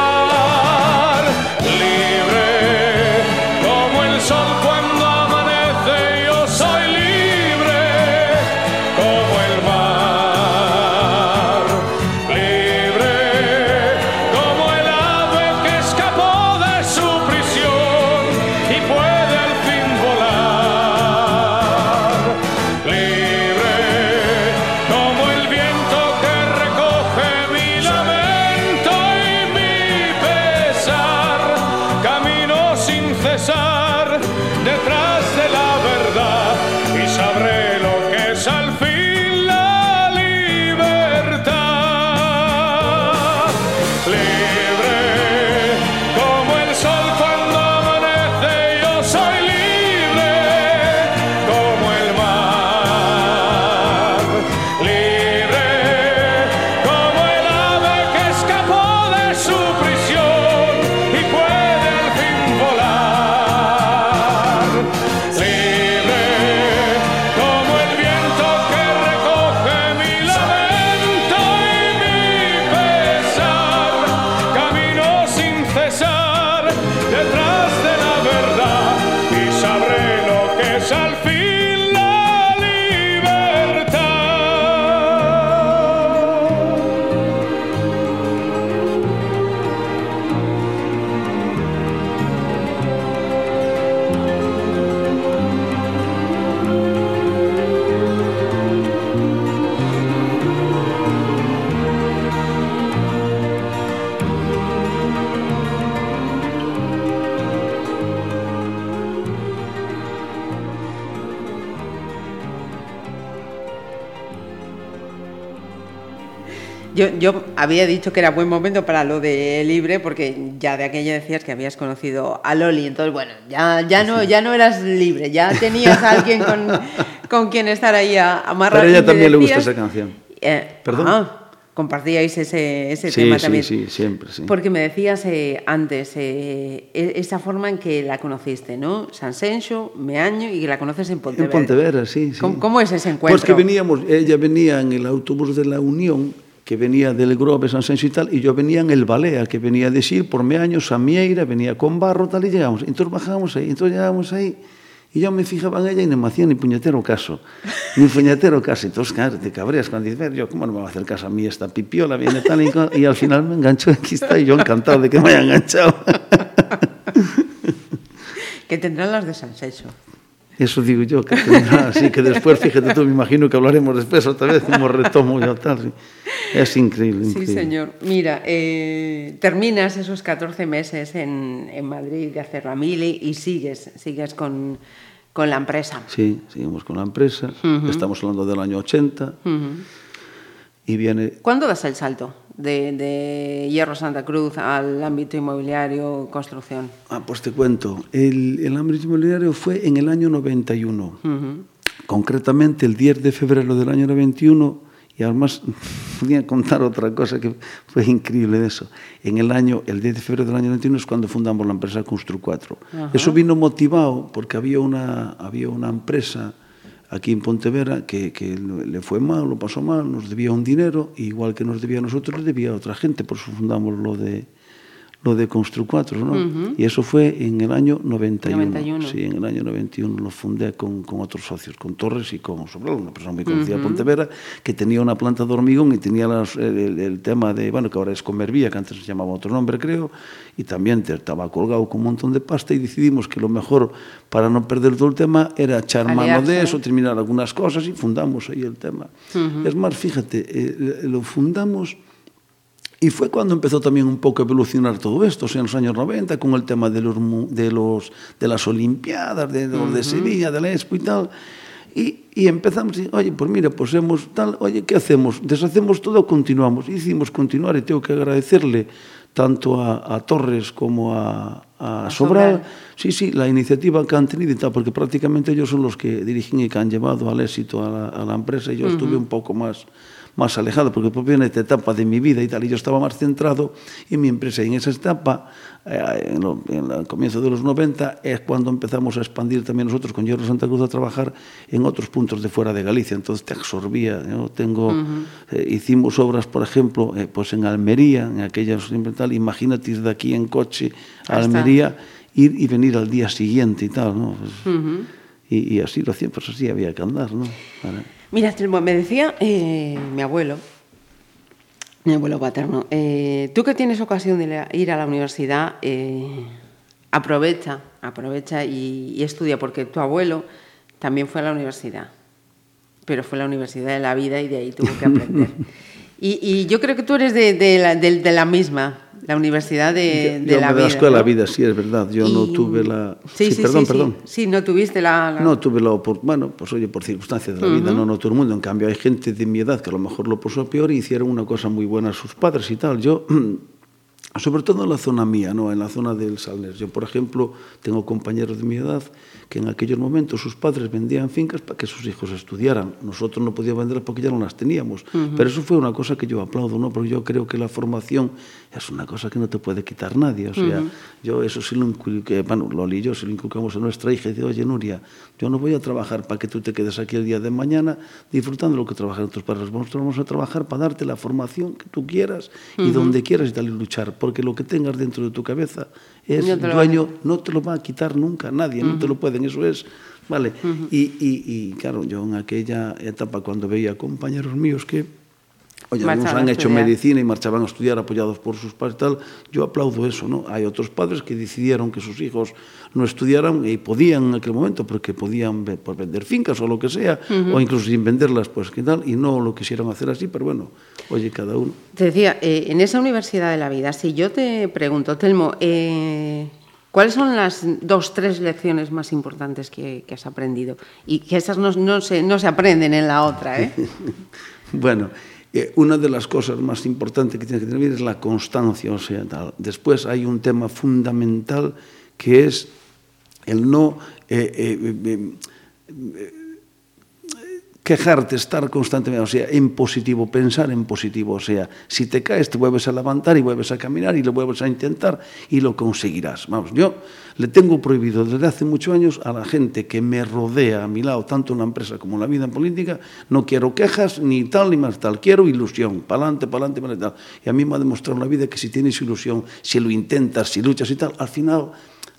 Yo, yo había dicho que era buen momento para lo de libre, porque ya de aquello decías que habías conocido a Loli, entonces bueno, ya, ya, no, ya no eras libre, ya tenías a alguien con, con quien estar ahí a- amarrado. Pero a ella también le gusta esa canción. Eh, ¿Perdón? ah, compartíais ese, ese Sí, tema sí, también. sí, siempre, sí. Porque me decías eh, antes eh, e- esa forma en que la conociste, ¿no? San Sencho, Meaño y que la conoces en En Pontevedra. Pontevedra, sí, sí. ¿Cómo, cómo es ese encuentro? Pues que veníamos, ella venía en el autobús de la Unión, que venía del Grove, San Senso y tal, y yo venía en el Balea, que venía de Xil por Meaños a Mieira, venía con barro tal, y llegamos. Entonces bajábamos ahí, entonces llegábamos ahí, y yo me fijaba en ella y no me hacía ni puñetero caso. Ni puñetero caso. Entonces, claro, te cabreas cuando dices, yo, ¿cómo no me va a hacer caso a mí esta pipiola? Viene tal y, al final me enganchó, aquí está, y yo encantado de que me haya enganchado. Que tendrán las de San. Eso digo yo, que tendrá, así que después, fíjate tú, me imagino que hablaremos después otra vez, como retomo yo tal. Es increíble, Sí, señor. Mira, eh, terminas esos 14 meses en, en Madrid de hacer la mili y sigues, sigues con, con la empresa. Sí, seguimos con la empresa, estamos hablando del año 80, y viene, ¿Cuándo das el salto de, de Hierro Santa Cruz al ámbito inmobiliario, construcción? ah, pues te cuento, el, el ámbito inmobiliario fue en el año 91, concretamente el 10 de febrero del año 91, y además podía contar otra cosa que fue increíble de eso. En el año, el 10 de febrero del año 91 es cuando fundamos la empresa Constru 4. Eso vino motivado porque había una, había una empresa aquí en Pontevedra que, le fue mal, lo pasó mal, nos debía un dinero, igual que nos debía a nosotros, le debía a otra gente, por eso fundamos lo de lo de Constru 4, ¿no? Y eso fue en el año 91. 91. Sí, en el año 91 lo fundé con, con otros socios, con Torres y con Sobral, una persona muy conocida de Pontevedra, que tenía una planta de hormigón y tenía las- el, el- tema de, bueno, que ahora es Comervía, que antes se llamaba otro nombre, creo, y también estaba colgado con un montón de pasta y decidimos que lo mejor para no perder todo el tema era echar mano Aliarse. de eso, terminar algunas cosas y fundamos ahí el tema. Es más, fíjate, eh, lo fundamos... E foi cando empezou tamén un pouco a evolucionar todo isto, o sea, nos años 90, con el tema de los, de los, de las Olimpiadas, de, los uh -huh. de Sevilla, de la Expo e tal, E, empezamos, e, oye, pues mira, posemos tal, oye, que hacemos? Deshacemos todo, continuamos. Hicimos continuar e tengo que agradecerle tanto a, a Torres como a, a, a Sobral. Sobral. Sí, sí, la iniciativa que han tenido y tal, porque prácticamente ellos son los que dirigen y que han llevado al éxito a la, a la empresa y yo uh -huh. estuve un poco más... más alejado, porque fue en esta etapa de mi vida y tal, y yo estaba más centrado en mi empresa. Y en esa etapa, eh, en, lo- en el comienzo de los 90, es cuando empezamos a expandir también nosotros con Hierro Santa Cruz a trabajar en otros puntos de fuera de Galicia. Entonces te absorbía. ¿no? Tengo, eh, hicimos obras, por ejemplo, eh, pues en Almería, en aquella tal. Imagínate ir de aquí en coche a Almería, ir y venir al día siguiente y tal. ¿no? Pues, y, y así lo hacía, pues así había que andar. ¿no? Para- Mira, me decía eh, mi abuelo, mi abuelo paterno, eh, tú que tienes ocasión de ir a la universidad, eh, aprovecha, aprovecha y, y estudia, porque tu abuelo también fue a la universidad, pero fue a la universidad de la vida y de ahí tuvo que aprender. y, y yo creo que tú eres de, de la, de- de la misma, la universidad de, de Yo la me vida. asco a la vida, sí, es verdad. Yo no tuve la... Sí, sí, perdón, sí, sí. perdón. Sí, no tuviste la... la- No tuve la oportunidad, bueno, pues oye, por circunstancias de la vida, no, no todo el mundo. En cambio, hay gente de mi edad que a lo mejor lo pasó peor y hicieron una cosa muy buena a sus padres y tal. Yo, sobre todo en la zona mía, ¿no? en la zona del Salnes. Yo, por ejemplo, tengo compañeros de mi edad que en aquellos momentos sus padres vendían fincas para que sus hijos estudiaran. Nosotros no podíamos venderlas porque ya no las teníamos. Pero eso fue una cosa que yo aplaudo, ¿no? porque yo creo que la formación es una cosa que no te puede quitar nadie. O sea, yo eso sí lo inculqué, bueno, Loli y yo se lo inculcamos a nuestra hija y dice, oye, Nuria, yo no voy a trabajar para que tú te quedes aquí el día de mañana disfrutando lo que trabajan tus padres. Nosotros vamos a trabajar para darte la formación que tú quieras y donde quieras y tal y luchar, porque lo que tengas dentro de tu cabeza es No lo dueño, no te lo va a quitar nunca nadie, no te lo pueden, eso es, vale? Uh -huh. y, claro, yo en aquella etapa, cuando veía compañeros míos que Oye, algunos han hecho medicina y marchaban a estudiar apoyados por sus padres y tal. Yo aplaudo eso, ¿no? Hay otros padres que decidieron que sus hijos no estudiaran y podían en aquel momento, porque podían pues, vender fincas o lo que sea, uh -huh. o incluso sin venderlas, pues qué tal, y no lo quisieron hacer así, pero bueno, oye, cada uno. Te decía, eh, en esa universidad de la vida, si yo te pregunto, Telmo, eh, ¿cuáles son las dos, tres lecciones más importantes que, has aprendido? Y que esas no, se, aprenden en la otra, ¿eh? Bueno, eh, una de las cosas más importantes que tienes que tener es la constancia, o sea. Después hay un tema fundamental que es el no eh, eh, quejarte, estar constantemente, o sea, en positivo, pensar en positivo, o sea, si te caes te vuelves a levantar y vuelves a caminar y lo vuelves a intentar y lo conseguirás. Vamos, yo le tengo prohibido desde hace muchos años a la gente que me rodea a mi lado, tanto en la empresa como en la vida política, no quiero quejas ni tal ni más tal, quiero ilusión, para adelante, para adelante. Y a mí me ha demostrado la vida que si tienes ilusión, si lo intentas, si luchas y tal, al final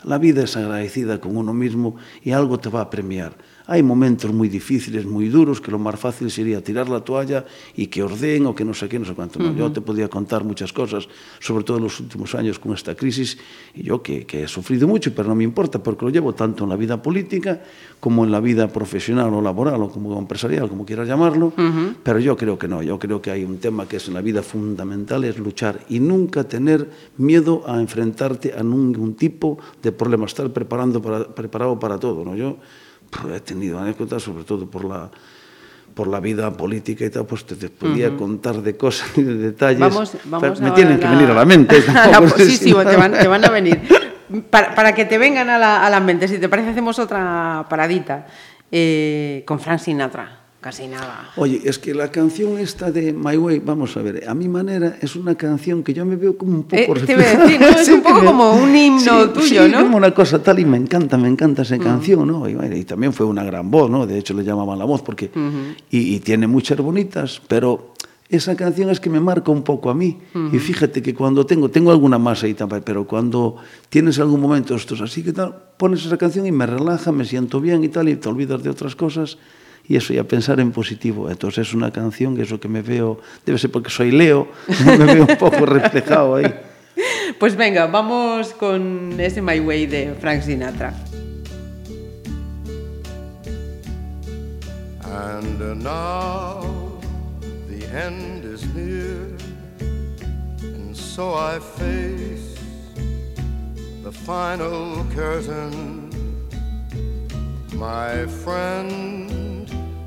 la vida es agradecida con uno mismo y algo te va a premiar. Hai momentos moi difíciles, moi duros, que lo máis fácil sería tirar la toalla e que ordén o que non sei que, non sei cuánto. Uh -huh. Yo te podía contar muchas cosas, sobre todo nos últimos años con esta crisis, e yo que, que he sufrido mucho, pero non me importa, porque lo llevo tanto en la vida política como en la vida profesional o laboral o como empresarial, como quieras llamarlo, uh -huh. pero yo creo que no, yo creo que hay un tema que es en la vida fundamental, es luchar y nunca tener miedo a enfrentarte a ningún tipo de problema, estar preparando para, preparado para todo, ¿no? Yo he tenido anécdotas, sobre todo por la por la vida política y tal, pues te, te podía contar de cosas y de detalles. Vamos, vamos me tienen que venir a la mente. la- sí, si- sí, te van, te van a venir. Para, para que te vengan a la, a la mente, si te parece, hacemos otra paradita eh, con Frank Sinatra. Casi nada. Oye, es que la canción esta de My Way, vamos a ver, a mi manera es una canción que yo me veo como un poco... Eh, te decir, ¿no? Es un poco como un himno Sí, tuyo, sí, ¿no? Mm. como una cosa tal y me encanta, me encanta esa canción, ¿no? Y, y también fue una gran voz, ¿no? De hecho le llamaban la voz porque... y, y tiene muchas bonitas, pero esa canción es que me marca un poco a mí. Y fíjate que cuando tengo, tengo alguna más ahí también, pero cuando tienes algún momento estos así que tal, pones esa canción y me relaja, me siento bien y tal, y te olvidas de otras cosas. Y eso, y a pensar en positivo. Entonces es una canción que eso que me veo, debe ser porque soy Leo, me veo un poco reflejado ahí. Pues venga, vamos con ese My Way de Frank Sinatra. And uh, now the end is near, and so I face the final curtain. My friend,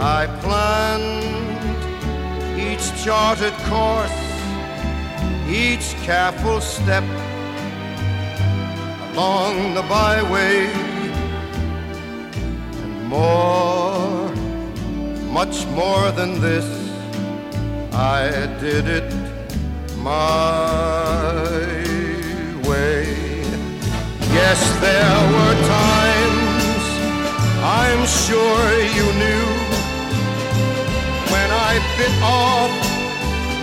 I planned each charted course, each careful step along the byway, and more, much more than this, I did it my way. Yes, there were times I'm sure you knew I bit off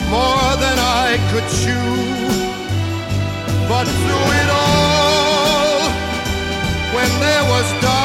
more than I could chew. But through it all, when there was doubt,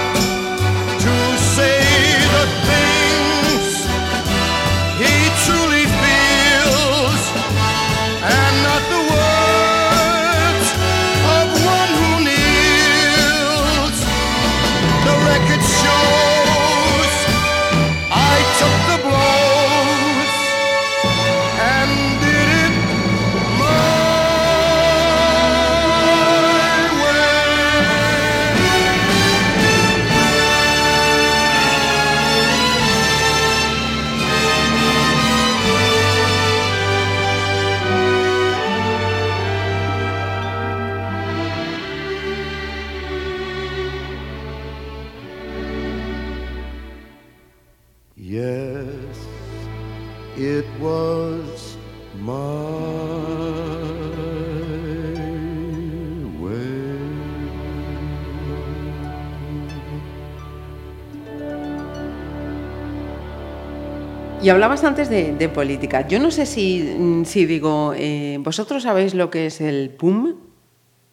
Y hablabas antes de, de política. Yo no sé si, mm, si digo, eh, ¿vosotros sabéis lo que es el PUM?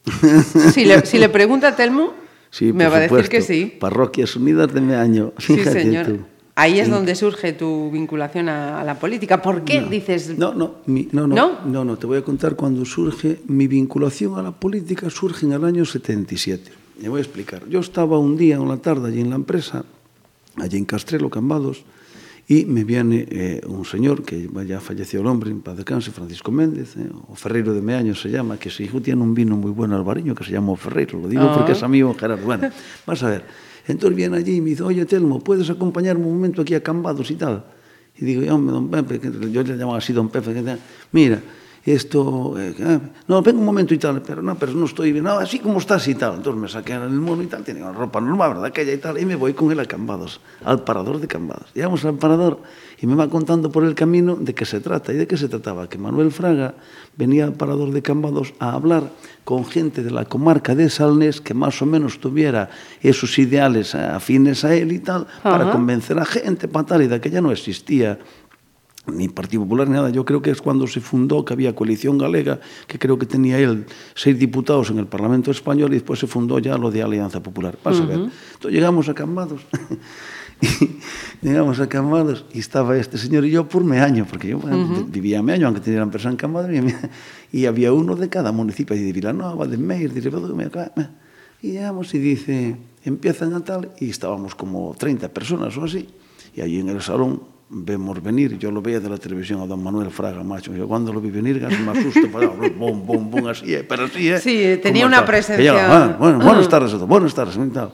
Si le, si le pregunta a Telmo, Sí, me va a decir que sí. Parroquias Unidas de Meaño. Sí, señor. tú. Ahí es donde surge tu vinculación a, a la política. ¿Por qué dices? No, no, mi- no, no, ¿No? no, no, te voy a contar cuando surge mi vinculación a la política, surge en el año 77. Me voy a explicar. Yo estaba un día, una tarde, allí en la empresa, allí en Castrelo, Cambados, e me viene eh, un señor que ya falleció el hombre en paz de Francisco Méndez, eh, o Ferreiro de Meaño se llama, que se hijo tiene un vino muy bueno albariño que se llama Ferreiro, lo digo oh. porque es ah. amigo Gerardo. Bueno, vas a ver. Entonces viene allí y me dice, oye Telmo, ¿puedes acompañarme un momento aquí a Cambados y tal? Y digo, hombre, don Pepe, que yo le llamaba así don Pepe, que mira, esto, eh, ah, no, venga un momento y tal, pero no, pero no estoy bien, no, así como estás y tal. Entonces me saqué el mono y tal, tenía una ropa normal, ¿verdad? Aquella y tal, y me voy con él a Cambados, al parador de Cambados. Llegamos al parador y me va contando por el camino de qué se trata. ¿Y de qué se trataba? Que Manuel Fraga venía al parador de Cambados a hablar con gente de la comarca de Salnes que más o menos tuviera esos ideales afines a él y tal, para convencer a gente, para tal, y de aquella no existía ni Partido Popular ni nada. Yo creo que es cuando se fundó que había Coalición Galega, que creo que tenía él seis diputados en el Parlamento Español y después se fundó ya lo de Alianza Popular. Vas a ver. Entonces llegamos a Cambados. y llegamos a Cambados y estaba este señor y yo por Meaño, porque yo bueno, vivía en Meaño, aunque tenía la empresa en Cambados, y, había uno de cada municipio, y de Vilanova, de Meir, de Ribadú, y llegamos y dice, empiezan a tal, y estábamos como 30 personas o así, y allí en el salón vemos venir, yo lo veía de la televisión a don Manuel Fraga, macho, yo cuando lo vi venir casi me asusto, para, bum, bum, bum, así, eh, pero así, ¿eh? Sí, tenía una presencia- ella, ah, bueno, buenas Ah. tardes buenas tardes, tal.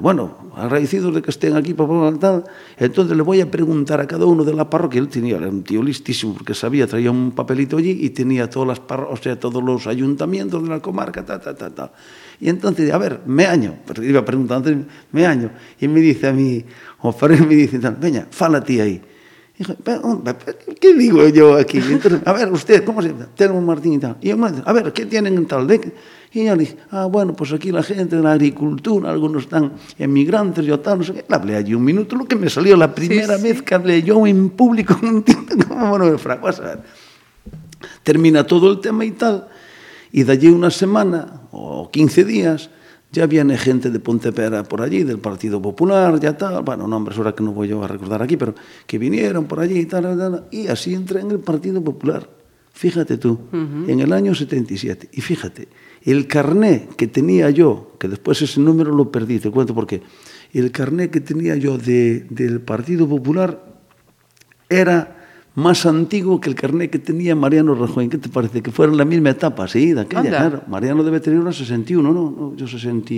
Bueno, agradecidos de que estén aquí, papá, tal. Entonces le voy a preguntar a cada uno de la parroquia. Él tenía, era un tío listísimo porque sabía, traía un papelito allí y tenía todas las parro- o sea, todos los ayuntamientos de la comarca, ta, ta, ta, ta. Y entonces, a ver, me año, iba preguntando, me año. Y me dice a mí, o me dice, veña, fala ti aí. Dijo, ¿qué digo yo aquí? Entonces, a ver, usted, ¿cómo se llama? Telmo Martín y tal. Y yo, a ver, ¿qué tienen en tal? De? Y yo le dije, ah, bueno, pues aquí la gente de la agricultura, algunos están emigrantes, yo tal, no sé qué. Le hablé allí un minuto, lo que me salió la primera sí, sí. vez que hablé yo en público, no entiendo cómo, bueno, me fraco, Termina todo el tema y tal, y de allí una semana o 15 días, ya viene gente de Pontepera por allí, del Partido Popular, ya tal, bueno, nombres ahora que no voy yo a recordar aquí, pero que vinieron por allí y tal, tal, tal, y así entré en el Partido Popular. Fíjate tú, en el año 77. Y fíjate, el carné que tenía yo, que después ese número lo perdí, te cuento por qué, el carné que tenía yo de, del Partido Popular era más antiguo que el carné que tenía Mariano Rajoy. ¿Qué te parece? Que fuera en la misma etapa, sí, de aquella, Anda. claro. Mariano debe tener unos 61, ¿no? no yo 60...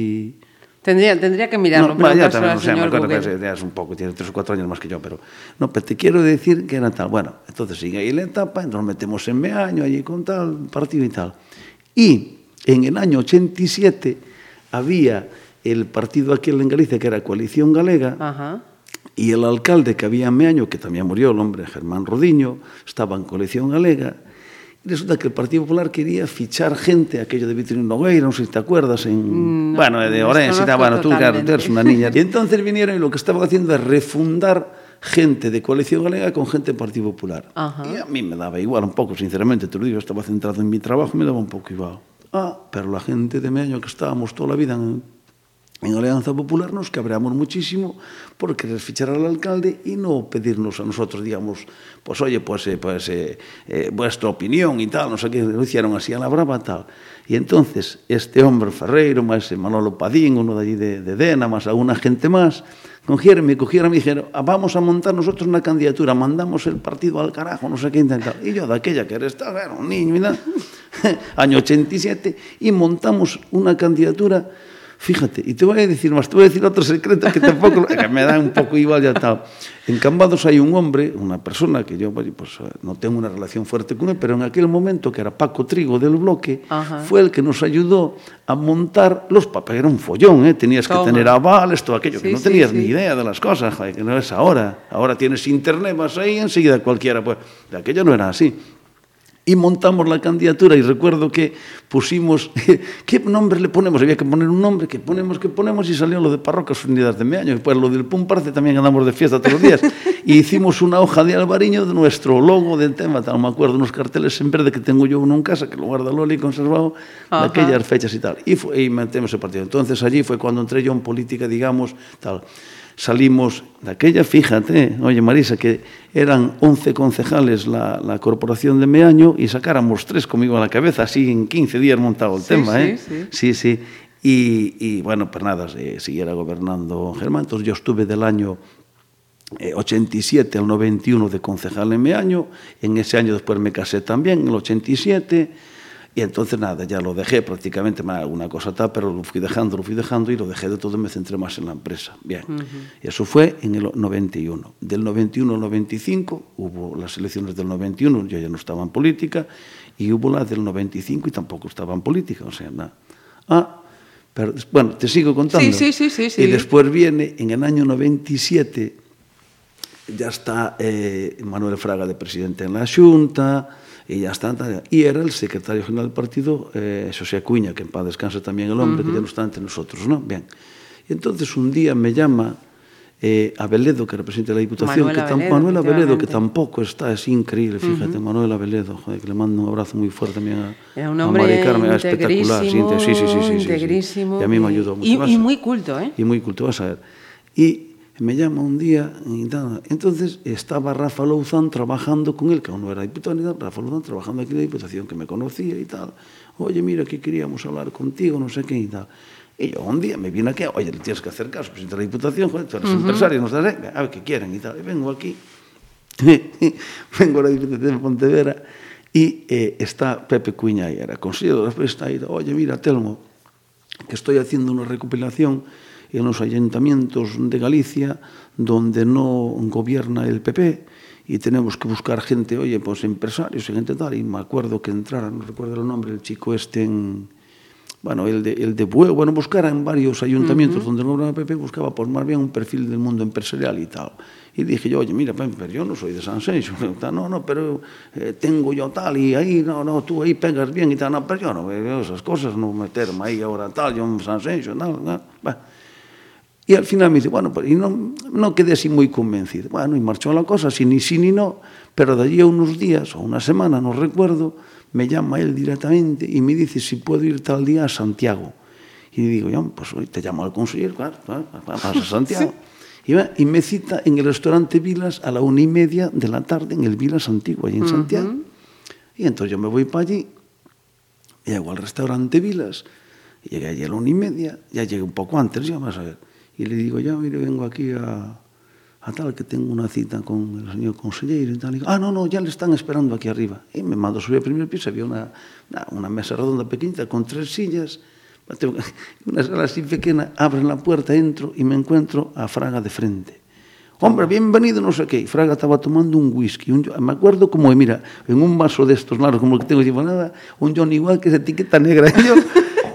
Tendría, tendría que mirarlo. No, pero ya también, no sé, me acuerdo Google. que ya es un poco, tiene tres o cuatro años más que yo, pero... No, pero te quiero decir que era tal. Bueno, entonces sigue ahí la etapa, entonces metemos en Meaño, allí con tal partido y tal. Y en el año 87 había el partido aquel en Galicia, que era Coalición Galega, Ajá y el alcalde que había en Meaño, que también murió el hombre, Germán Rodiño, estaba en colección galega, y resulta que el Partido Popular quería fichar gente, aquello de Vitorino Nogueira, no sé si te acuerdas, en, mm, no, bueno, de Orense, y tal, bueno, tú, claro, eres una niña. Y entonces vinieron y lo que estaban haciendo es refundar gente de coalición galega con gente del Partido Popular. Ajá. Y a mí me daba igual un poco, sinceramente, te lo digo, estaba centrado en mi trabajo, me daba un poco igual. Ah, pero la gente de Meaño que estábamos toda la vida en en Alianza Popular nos cabreamos muchísimo por querer fichar al alcalde y no pedirnos a nosotros, digamos, pues oye, pues, eh, pues eh, eh, vuestra opinión y tal, no sé qué, lo hicieron así a la brava tal. Y entonces este hombre Ferreiro, más eh, Manolo Padín, uno de allí de, de Dena, más alguna gente más, cogieron, me cogieron y dijeron, "Ah, vamos a montar nosotros una candidatura, mandamos el partido al carajo, no sé qué intentar. Y yo de aquella que eres, era un niño tal, año 87, y montamos una candidatura Fíjate, y te voy a decir más, te voy a decir otro secreto que tampoco que me da un poco igual ya tal. En Cambados hay un hombre, una persona que yo pues, eh, no tengo una relación fuerte con él, pero en aquel momento, que era Paco Trigo del bloque, Ajá. fue el que nos ayudó a montar los papeles. Era un follón, ¿eh? tenías que tener avales, todo aquello, que no tenías sí. ni idea de las cosas, que no es ahora. Ahora tienes internet, vas ahí, enseguida cualquiera, pues de aquello no era así y montamos la candidatura y recuerdo que pusimos, ¿qué nombre le ponemos? Había que poner un nombre, que ponemos, que ponemos y salió lo de Parroquias Unidas de Meaño, y pues lo del Pum Parce también andamos de fiesta todos los días. Y hicimos una hoja de albariño de nuestro logo del tema, tal, me acuerdo, unos carteles en verde que tengo yo uno en casa, que lo guarda Loli conservado, de Ajá. aquellas fechas y tal. Y, fue, y metemos ese partido. Entonces allí fue cuando entré yo en política, digamos, tal. Salimos de aquella, fíjate, oye Marisa, que eran 11 concejales la, la corporación de Meaño y sacáramos tres conmigo a la cabeza, así en 15 días montado el Sí, tema, sí, ¿eh? sí. Sí, sí. Y, y, bueno, pues nada, eh, siguiera gobernando Germán. Entonces yo estuve del año eh, 87 al 91 de concejal en Meaño. En ese año después me casé también, en el 87. Y entonces nada, ya lo dejé prácticamente, alguna cosa tal, pero lo fui dejando, lo fui dejando y lo dejé de todo y me centré más en la empresa. Bien, y eso fue en el 91. Del 91 al 95 hubo las elecciones del 91, yo ya no estaba en política, y hubo la del 95 y tampoco estaba en política, o sea, nada. Ah, pero, bueno, te sigo contando. Sí, sí, sí, sí, sí. Y después viene, en el año 97, ya está eh, Manuel Fraga de presidente en la Junta, e está, tantas, e era el secretario general del partido, eh, Xosé Cuña, que en paz descansa tamén el hombre, uh -huh. que ya no está entre nosotros, ¿no? Bien. Y entonces un día me llama eh, Abeledo, que representa la Diputación, Manuel que Abeledo, Manuel Abeledo, que tampoco está, es increíble, fíjate, uh -huh. Manuel Abeledo, joder, que le mando un abrazo muy fuerte también a, un hombre a Mari Carmen, espectacular, sí, sí, sí, sí, sí, sí, sí, Y a mí me ayudó mucho. Y, y muy culto, ¿eh? Y muy culto, vas a ver. Y E me llama un día, entonces estaba Rafa Louzán trabajando con él, que aún no era diputado, Rafa Louzán trabajando aquí en la Diputación, que me conocía y tal. Oye, mira, que queríamos hablar contigo, no sé qué y tal. Y yo un día me vine aquí, oye, le tienes que hacer caso, presidente de la Diputación, joder, tú eres uh -huh. empresario, no sé, a ver qué quieren y tal. Y vengo aquí, vengo a la Diputación de Pontevedra y eh, está Pepe Cuña ahí, era consejero, después está ahí, oye, mira, Telmo, que estoy haciendo una recopilación en los ayuntamientos de Galicia donde no gobierna el PP y tenemos que buscar gente, oye, pues empresarios, gente tal. Y me acuerdo que entraron, no recuerdo el nombre, el chico este en. Bueno, el de, el de Bueu, bueno, buscara en varios ayuntamientos uh -huh. donde no gobierna el PP, buscaba pues más bien un perfil del mundo empresarial y tal. Y dije yo, oye, mira, pero yo no soy de San Seixo. No, no, pero eh, tengo yo tal y ahí, no, no, tú ahí pegas bien y tal. No, pero yo no veo esas cosas, no meterme ahí ahora tal, yo en San Seixo, no, no. Bueno. Y al final me dice, bueno, pues, y no, no quedé así muy convencido. Bueno, y marchó la cosa, sin ni sí ni no, pero de allí a unos días o una semana, no recuerdo, me llama él directamente y me dice si puedo ir tal día a Santiago. Y digo, yo, pues hoy te llamo al consejero, claro, claro, vas a Santiago. Y, me cita en el restaurante Vilas a la una y media de la tarde en el Vilas Antiguo, allí en Santiago. Y entonces yo me voy para allí, llego al restaurante Vilas, llegué allí a la una y media, ya llegué un poco antes, ya vas a ver. Y le digo, ya, mire, vengo aquí a, a tal, que tengo una cita con el señor consejero y tal. Y digo, ah, no, no, ya le están esperando aquí arriba. Y me mandó a subir al primer piso, había una, una, mesa redonda pequeñita con tres sillas, una sala así pequeña, abren la puerta, entro y me encuentro a Fraga de frente. Hombre, bienvenido, no sé qué. Y Fraga estaba tomando un whisky. Un, me acuerdo como, mira, en un vaso de estos largos, como el que tengo yo, nada, un John igual que esa etiqueta negra. Y yo,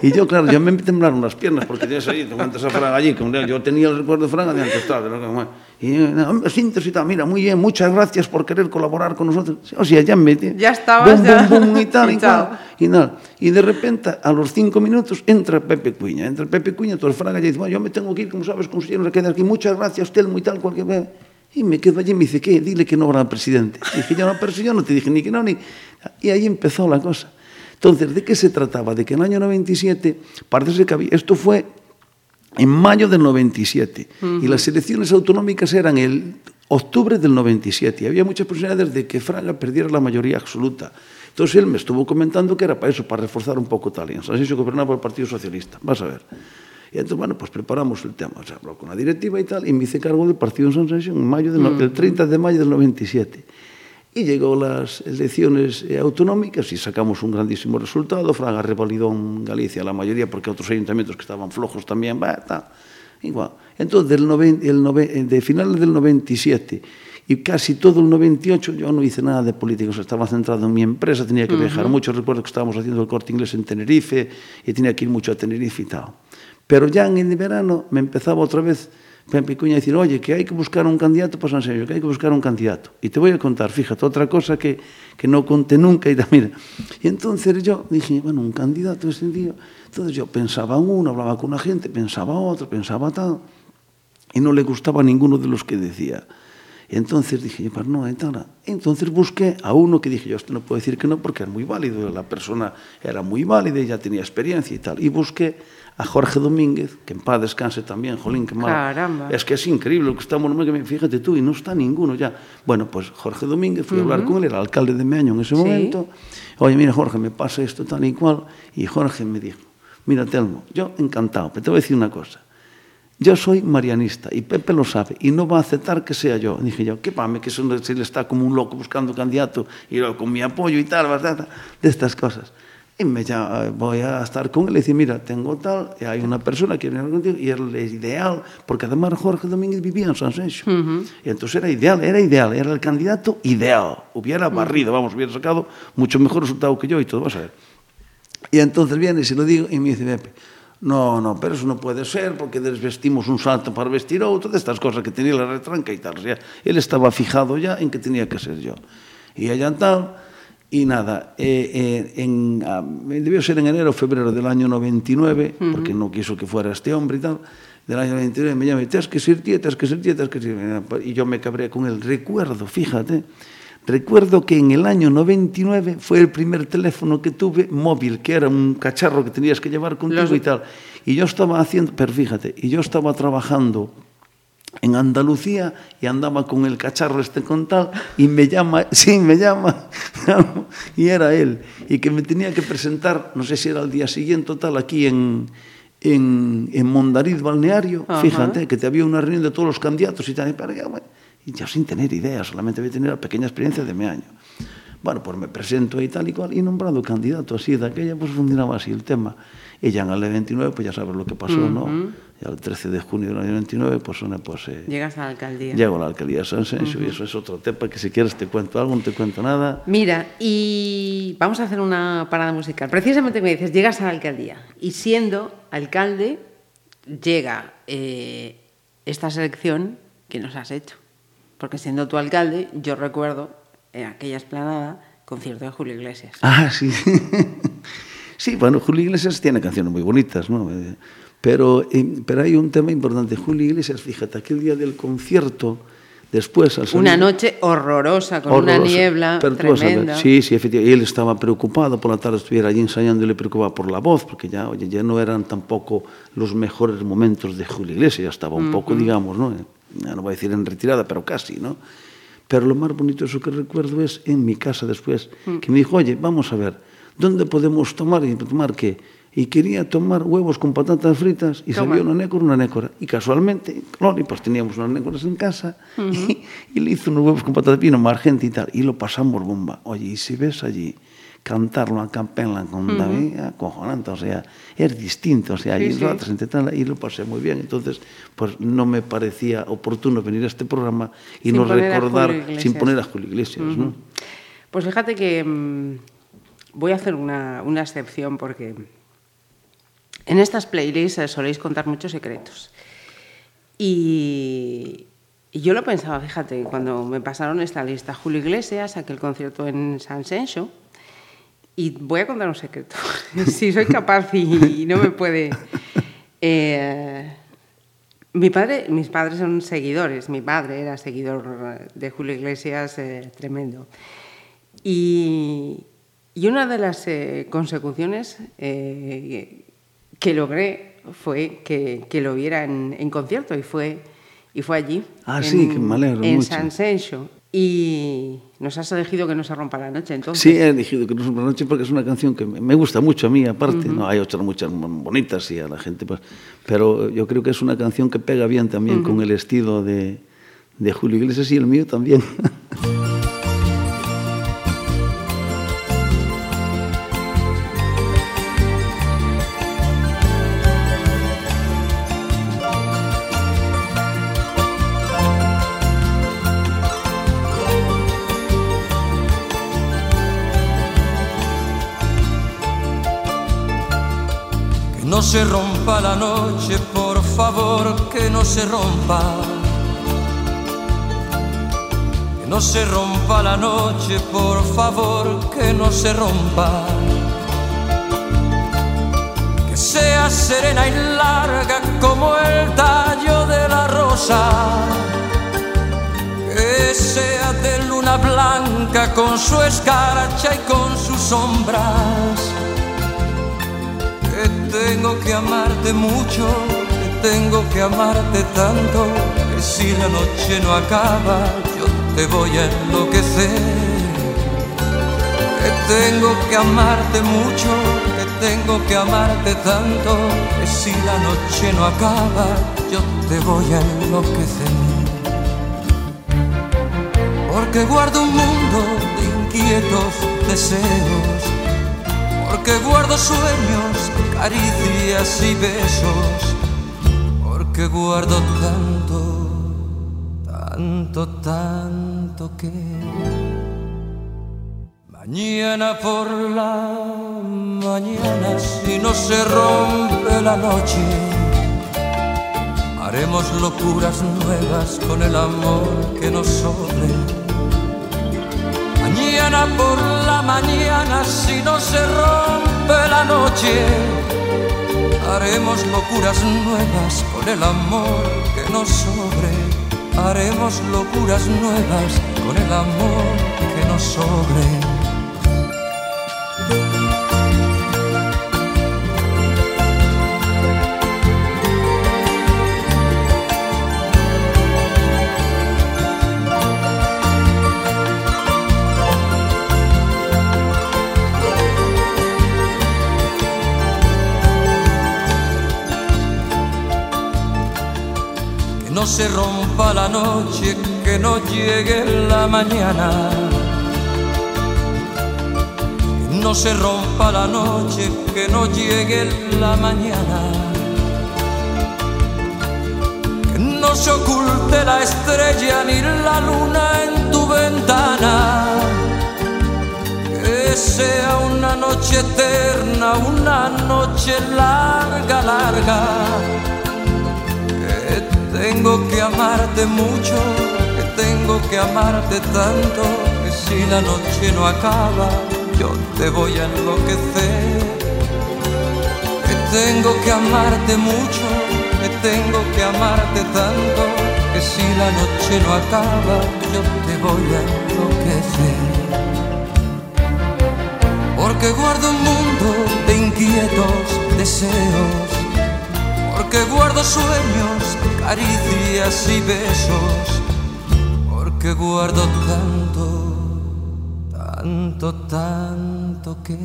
Y yo, claro, ya me temblaron las piernas porque tienes ahí, te encuentras a Fran allí. Que yo tenía el recuerdo de Fran adelante, estaba. Y eh, síntesis, mira, muy bien, muchas gracias por querer colaborar con nosotros. O sea, ya me. Ya estabas, bum, ya. Bum, bum, y tal, y, y, y, nada. Y de repente, a los cinco minutos, entra Pepe Cuña. Entra Pepe Cuña, entonces Fran allí dice, bueno, yo me tengo que ir, como sabes, consejero, se queda aquí. Muchas gracias, Telmo y tal, cualquier... Y me quedo allí y me dice, ¿qué? Dile que no habrá presidente. Y dije, yo no, pero si yo no te dije ni que no, ni... Y ahí empezó la cosa. Entonces, ¿de qué se trataba? De que en el año 97, parece que había... Esto fue en mayo del 97 y las elecciones autonómicas eran el octubre del 97 y había muchas posibilidades de que Fraga perdiera la mayoría absoluta. Entonces él me estuvo comentando que era para eso, para reforzar un poco tal. Y en San Sisio gobernaba el Partido Socialista, vas a ver. Y entonces, bueno, pues preparamos el tema. O sea, habló con la directiva y tal, y me hice cargo del partido en San Sisio en mayo del, no- el 30 de mayo del 97. E llegó las elecciones eh, autonómicas e sacamos un grandísimo resultado. Fraga revalidou en Galicia la mayoría porque outros ayuntamientos que estaban flojos tamén, va, ta. Igual. Entón, del noven, el noven, eh, de finales del 97 e casi todo el 98 yo no hice nada de política, o sea, estaba centrado en mi empresa, tenía que viajar uh -huh. mucho, recuerdo que estábamos haciendo el corte inglés en Tenerife e tenía que ir mucho a Tenerife y tal. Pero ya en el verano me empezaba otra vez Pepe Cuña dicir, oye, que hai que buscar un candidato pois para San Sergio, que hai que buscar un candidato. E te voy a contar, fíjate, outra cosa que, que no conté nunca. E, mira. e entonces yo dije, bueno, un candidato ese día. Entonces yo pensaba uno, hablaba con una gente, pensaba otro, pensaba tal. Y no le gustaba a ninguno de los que decía. Y entonces dije, pues no. Entonces busqué a uno que dije, yo esto no puedo decir que no porque es muy válido, la persona era muy válida y ya tenía experiencia y tal. Y busqué a Jorge Domínguez, que en paz descanse también, jolín, que mal. Caramba. Es que es increíble lo que estamos, fíjate tú, y no está ninguno ya. Bueno, pues Jorge Domínguez, fui a hablar con él, era alcalde de Meaño en ese Sí. momento. Oye, mira, Jorge, me pasa esto tal y cual. Y Jorge me dijo, mira, Telmo, yo encantado, pero te voy a decir una cosa. yo soy marianista y Pepe lo sabe y no va a aceptar que sea yo. Dije yo, qué pame, que eso no, si le está como un loco buscando candidato y luego con mi apoyo y tal, ¿verdad? de estas cosas. Y me ya, eh, voy a estar con él y decir, mira, tengo tal, y hay una persona que viene contigo y él es ideal, porque además Jorge Domínguez vivía en San Sencho. Uh -huh. Y entonces era ideal, era ideal, era el candidato ideal. Hubiera mm. barrido, vamos, hubiera sacado mucho mejor resultado que yo y todo, vas a ver. Y entonces viene y se lo digo y me dice, Pepe, no, no, pero eso non pode ser porque desvestimos un salto para vestir outro destas cosas que tenía la retranca e tal o sea, él estaba fijado ya en que tenía que ser yo e allantado e nada eh, eh, en, ah, debió ser en enero febrero del año 99 uh -huh. porque no quiso que fuera este hombre e tal del año 99 me llama, tens que ser tía, tens que ser tía, tens que ser. Y yo me cabré con él. Recuerdo, fíjate, Recuerdo que en el año 99 fue el primer teléfono que tuve móvil, que era un cacharro que tenías que llevar contigo Los- y tal. Y yo estaba haciendo, pero fíjate, y yo estaba trabajando en Andalucía y andaba con el cacharro este con tal y me llama, sí, me llama, y era él, y que me tenía que presentar, no sé si era el día siguiente o tal, aquí en, en, en Mondariz Balneario, Ajá. fíjate, que te había una reunión de todos los candidatos y tal, y, para, bueno, y yo sin tener idea, solamente había tenido la pequeña experiencia de mi año. Bueno, pues me presento y tal y cual, y nombrado candidato así, de aquella, pues funcionaba así el tema. Y ya en el 29, pues ya sabes lo que pasó, ¿no? Ya el 13 de junio del año 29, pues, una, pues eh, Llegas a la alcaldía. llego a la alcaldía de San Senso y eso es otro tema que si quieres te cuento algo, no te cuento nada. Mira, y vamos a hacer una parada musical. Precisamente me dices, llegas a la alcaldía y siendo alcalde llega eh, esta selección que nos has hecho. Porque siendo tu alcalde, yo recuerdo en aquella esplanada concierto de Julio Iglesias. Ah, sí. sí, bueno, Julio Iglesias tiene canciones muy bonitas, ¿no? Eh, Pero, eh, pero hay un tema importante. Julio Iglesias, fíjate, aquel día del concierto, después al salir- Una noche horrorosa, con una Horroroso. niebla tremenda. Sí, sí, efectivamente. Él estaba preocupado por la tarde, estuviera allí ensayando y le preocupaba por la voz, porque ya, oye, ya no eran tampoco los mejores momentos de Julio Iglesias, ya estaba un poco, digamos, ¿no? non vou dicir en retirada, pero casi, ¿no? Pero lo máis bonito eso que recuerdo es en mi casa después, mm. que me dijo, oye, vamos a ver, ¿dónde podemos tomar? Y tomar qué? Y quería tomar huevos con patatas fritas y Toma. se una nécora, una nécora. Y casualmente, Lori, pues teníamos unas nécoras en casa uh -huh. y, y le hizo unos huevos con patatas, vino margente gente y tal. Y lo pasamos bomba. Oye, y si ves allí, cantarlo a capella con David, acojonante, o sea, es distinto, o sea, Sí, sí. ratas entre tal, y lo pasé muy bien. Entonces, pues no me parecía oportuno venir a este programa y Sin no recordar, sin poner a Julio Iglesias, ¿no? Pues fíjate que mm, voy a hacer una, una excepción porque en estas playlists eh, soléis contar muchos secretos. Y, y yo lo pensaba, fíjate, cuando me pasaron esta lista, Julio Iglesias, aquel concierto en San Senso, y voy a contar un secreto, si soy capaz y, y no me puede... Eh, mi padre, mis padres son seguidores, mi padre era seguidor de Julio Iglesias eh, tremendo. Y, y una de las eh, consecuciones eh, que logré fue que, que lo viera en, en concierto y fue, y fue allí. Ah, en, sí, que me alegro En mucho. San Senso. Y nos has elegido que no se rompa la noche, entonces. Sí, he elegido que no se rompa la noche porque es una canción que me gusta mucho a mí, aparte. Uh -huh. no Hay otras muchas bonitas y a la gente. Pues, pero yo creo que es una canción que pega bien también uh -huh. con el estilo de, de Julio Iglesias y el mío también. se rompa la noche, por favor, que no se rompa. Que no se rompa la noche, por favor, que no se rompa. Que sea serena y larga como el tallo de la rosa. Que sea de luna blanca con su escarcha y con sus sombras que tengo que amarte mucho, que tengo que amarte tanto, que si la noche no acaba, yo te voy a enloquecer. Que tengo que amarte mucho, que tengo que amarte tanto, que si la noche no acaba, yo te voy a enloquecer. Porque guardo un mundo de inquietos deseos porque guardo sueños, caricias y besos, porque guardo tanto, tanto, tanto que mañana por la mañana si no se rompe la noche. Haremos locuras nuevas con el amor que nos sobre. Mañana por la mañana, si no se rompe la noche, haremos locuras nuevas con el amor que nos sobre. Haremos locuras nuevas con el amor que nos sobre. No se rompa la noche, que no llegue la mañana. No se rompa la noche, que no llegue la mañana. Que no se oculte la estrella ni la luna en tu ventana. Que sea una noche eterna, una noche larga, larga tengo que amarte mucho, que tengo que amarte tanto, que si la noche no acaba, yo te voy a enloquecer. Que tengo que amarte mucho, que tengo que amarte tanto, que si la noche no acaba, yo te voy a enloquecer. Porque guardo un mundo de inquietos deseos porque guardo sueños, caricias y besos, porque guardo tanto, tanto, tanto que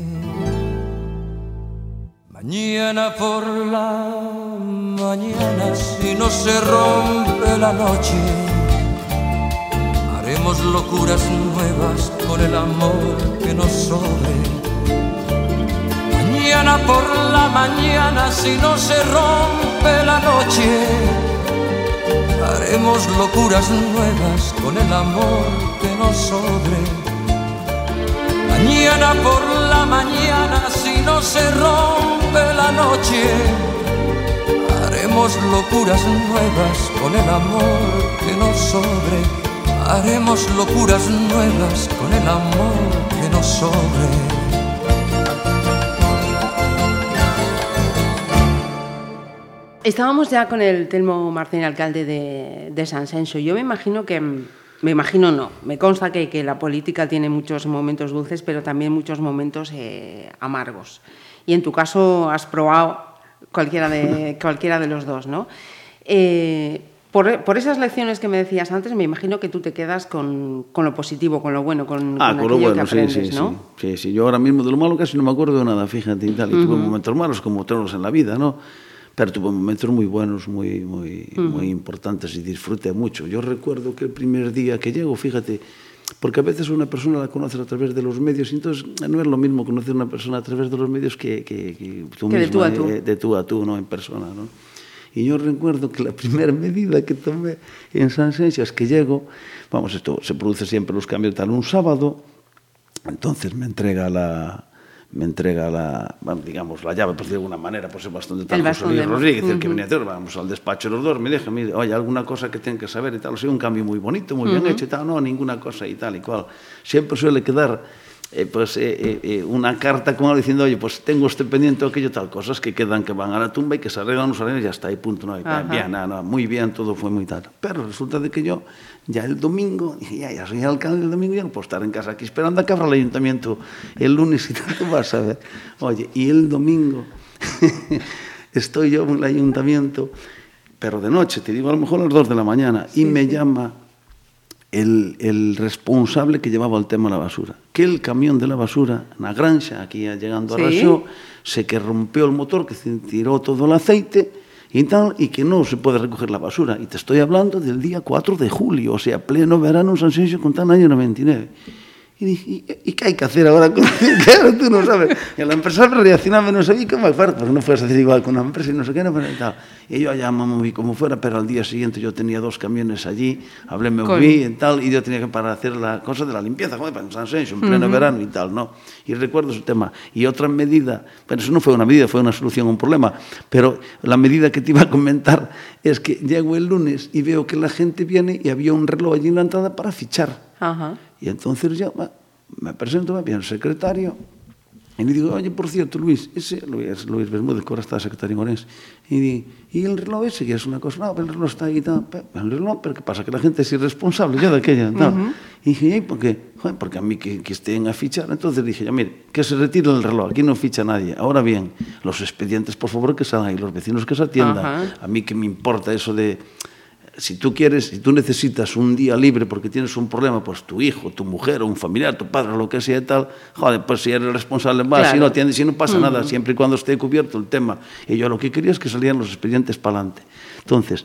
mañana por la mañana, si no se rompe la noche, haremos locuras nuevas con el amor que nos sobre mañana por la mañana, si no se rompe la noche, haremos locuras nuevas con el amor que nos sobre. Mañana por la mañana, si no se rompe la noche, haremos locuras nuevas con el amor que nos sobre. Haremos locuras nuevas con el amor que nos sobre. Estábamos ya con el Telmo Martín, alcalde de, de San Senso. Yo me imagino que, me imagino no, me consta que, que la política tiene muchos momentos dulces, pero también muchos momentos eh, amargos. Y en tu caso has probado cualquiera de, cualquiera de los dos, ¿no? Eh, por, por esas lecciones que me decías antes, me imagino que tú te quedas con, con lo positivo, con lo bueno, con, Ah, con con lo bueno, que sí, aprendes, sí, ¿no? sí, sí, sí. Yo ahora mismo de lo malo casi no me acuerdo de nada, fíjate y tal. Y tuve momentos malos como todos en la vida, ¿no? Pero tuve momentos muy buenos, muy, muy, muy importantes y disfruté mucho. Yo recuerdo que el primer día que llego, fíjate, porque a veces una persona la conoces a través de los medios y entonces no es lo mismo conocer a una persona a través de los medios que, que, que tú Que de tú misma, a tú. eh, de tú a tú, ¿no? En persona, ¿no? Y yo recuerdo que la primera medida que tomé en San Sencio es que llego, vamos, esto se produce siempre los cambios tal, un sábado, entonces me entrega la me entrega la, digamos, la llave, por pues, de alguna manera, por pues, ser bastante tal, José Luis Rodríguez, uh -huh. el que venía a vamos al despacho los dos, me deja, mire, oye, alguna cosa que tienen que saber y tal, o sea, un cambio muy bonito, muy uh -huh. bien hecho y tal, no, ninguna cosa y tal y cual. Siempre suele quedar eh, pues, eh, eh, eh una carta con algo diciendo, oye, pues tengo este pendiente o aquello, tal, cosas que quedan, que van a la tumba y que se arreglan, no se arreglan, ya está, y punto, no, y, bien, nada, no, muy bien, todo fue muy tal. Pero resulta de que yo ya el domingo, dije, ya, ya soy alcalde el domingo, ya no puedo estar en casa aquí esperando a que abra el ayuntamiento el lunes y tal, tú vas a ver. Oye, y el domingo estoy yo en el ayuntamiento, pero de noche, te digo, a lo mejor a las 2 de la mañana, y me llama el, el responsable que llevaba el tema de la basura. Que el camión de la basura, na granxa, aquí llegando a Sí. Raxó, se que rompió el motor, que se tiró todo el aceite y tal, y que no se puede recoger la basura. Y te estoy hablando del día 4 de julio, o sea, pleno verano en San Sencio con tan año 99. Y dije, ¿y, y qué hay que hacer ahora? con- claro, tú no sabes. Y la empresa reaccionaba, no sabía cómo hacer, porque no puedes hacer igual con una empresa y no sé qué, no, pero y tal. Y yo allá me moví como fuera, pero al día siguiente yo tenía dos camiones allí, hablé, me moví y tal, y yo tenía que para hacer la cosa de la limpieza, joder, en San Senso, en pleno verano y tal, ¿no? Y recuerdo ese tema. Y otra medida, pero eso no fue una medida, fue una solución a un problema, pero la medida que te iba a comentar es que llego el lunes y veo que la gente viene y había un reloj allí en la entrada para fichar. Ajá. Y entonces yo me presento, me viene el secretario y le digo, oye, por cierto, Luis, ese Luis, Luis Bermúdez, que ahora está secretario en Orense, y, di, y el reloj ese, que es una cosa, no, pero el reloj está ahí, tal, el reloj, pero ¿qué pasa? Que la gente es irresponsable ya de aquella, tal. Y dije, ¿y por qué? Joder, porque a mí que, que estén a fichar, entonces dije, ya mire, que se retire el reloj, aquí no ficha nadie. Ahora bien, los expedientes, por favor, que salgan ahí, los vecinos que se atiendan. A mí que me importa eso de si tú quieres, si tú necesitas un día libre porque tienes un problema, pues tu hijo, tu mujer, un familiar, tu padre, lo que sea y tal, joder, pues si eres responsable, vas, si no atiendes, si no pasa nada, siempre y cuando esté cubierto el tema. Y yo lo que quería es que salieran los expedientes para adelante. Entonces,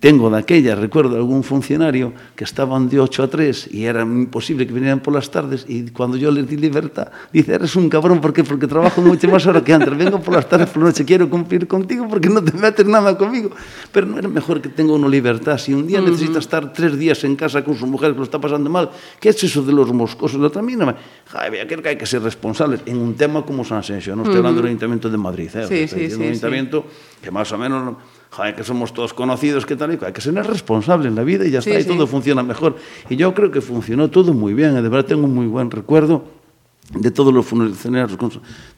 tengo de aquella, recuerdo algún funcionario que estaban de 8 a 3 y era imposible que vinieran por las tardes y cuando yo les di libertad, dice, eres un cabrón, ¿por qué? Porque trabajo mucho más horas que antes, vengo por las tardes, por la noche, quiero cumplir contigo porque no te metes nada conmigo. Pero no era mejor que tenga uno libertad. Si un día necesita estar tres días en casa con su mujer que lo está pasando mal, ¿qué es eso de los moscosos? La otra mínima. Joder, creo que hay que ser responsables en un tema como San Sensio. No estoy hablando del Ayuntamiento de Madrid, ¿eh? Sí, sí, sí, un sí. ayuntamiento que más o menos, joder, que somos todos conocidos, que tal y cual. Hay que ser responsable en la vida y ya Sí, está, y sí. todo funciona mejor. Y yo creo que funcionó todo muy bien. De verdad tengo un muy buen recuerdo de todos los funcionarios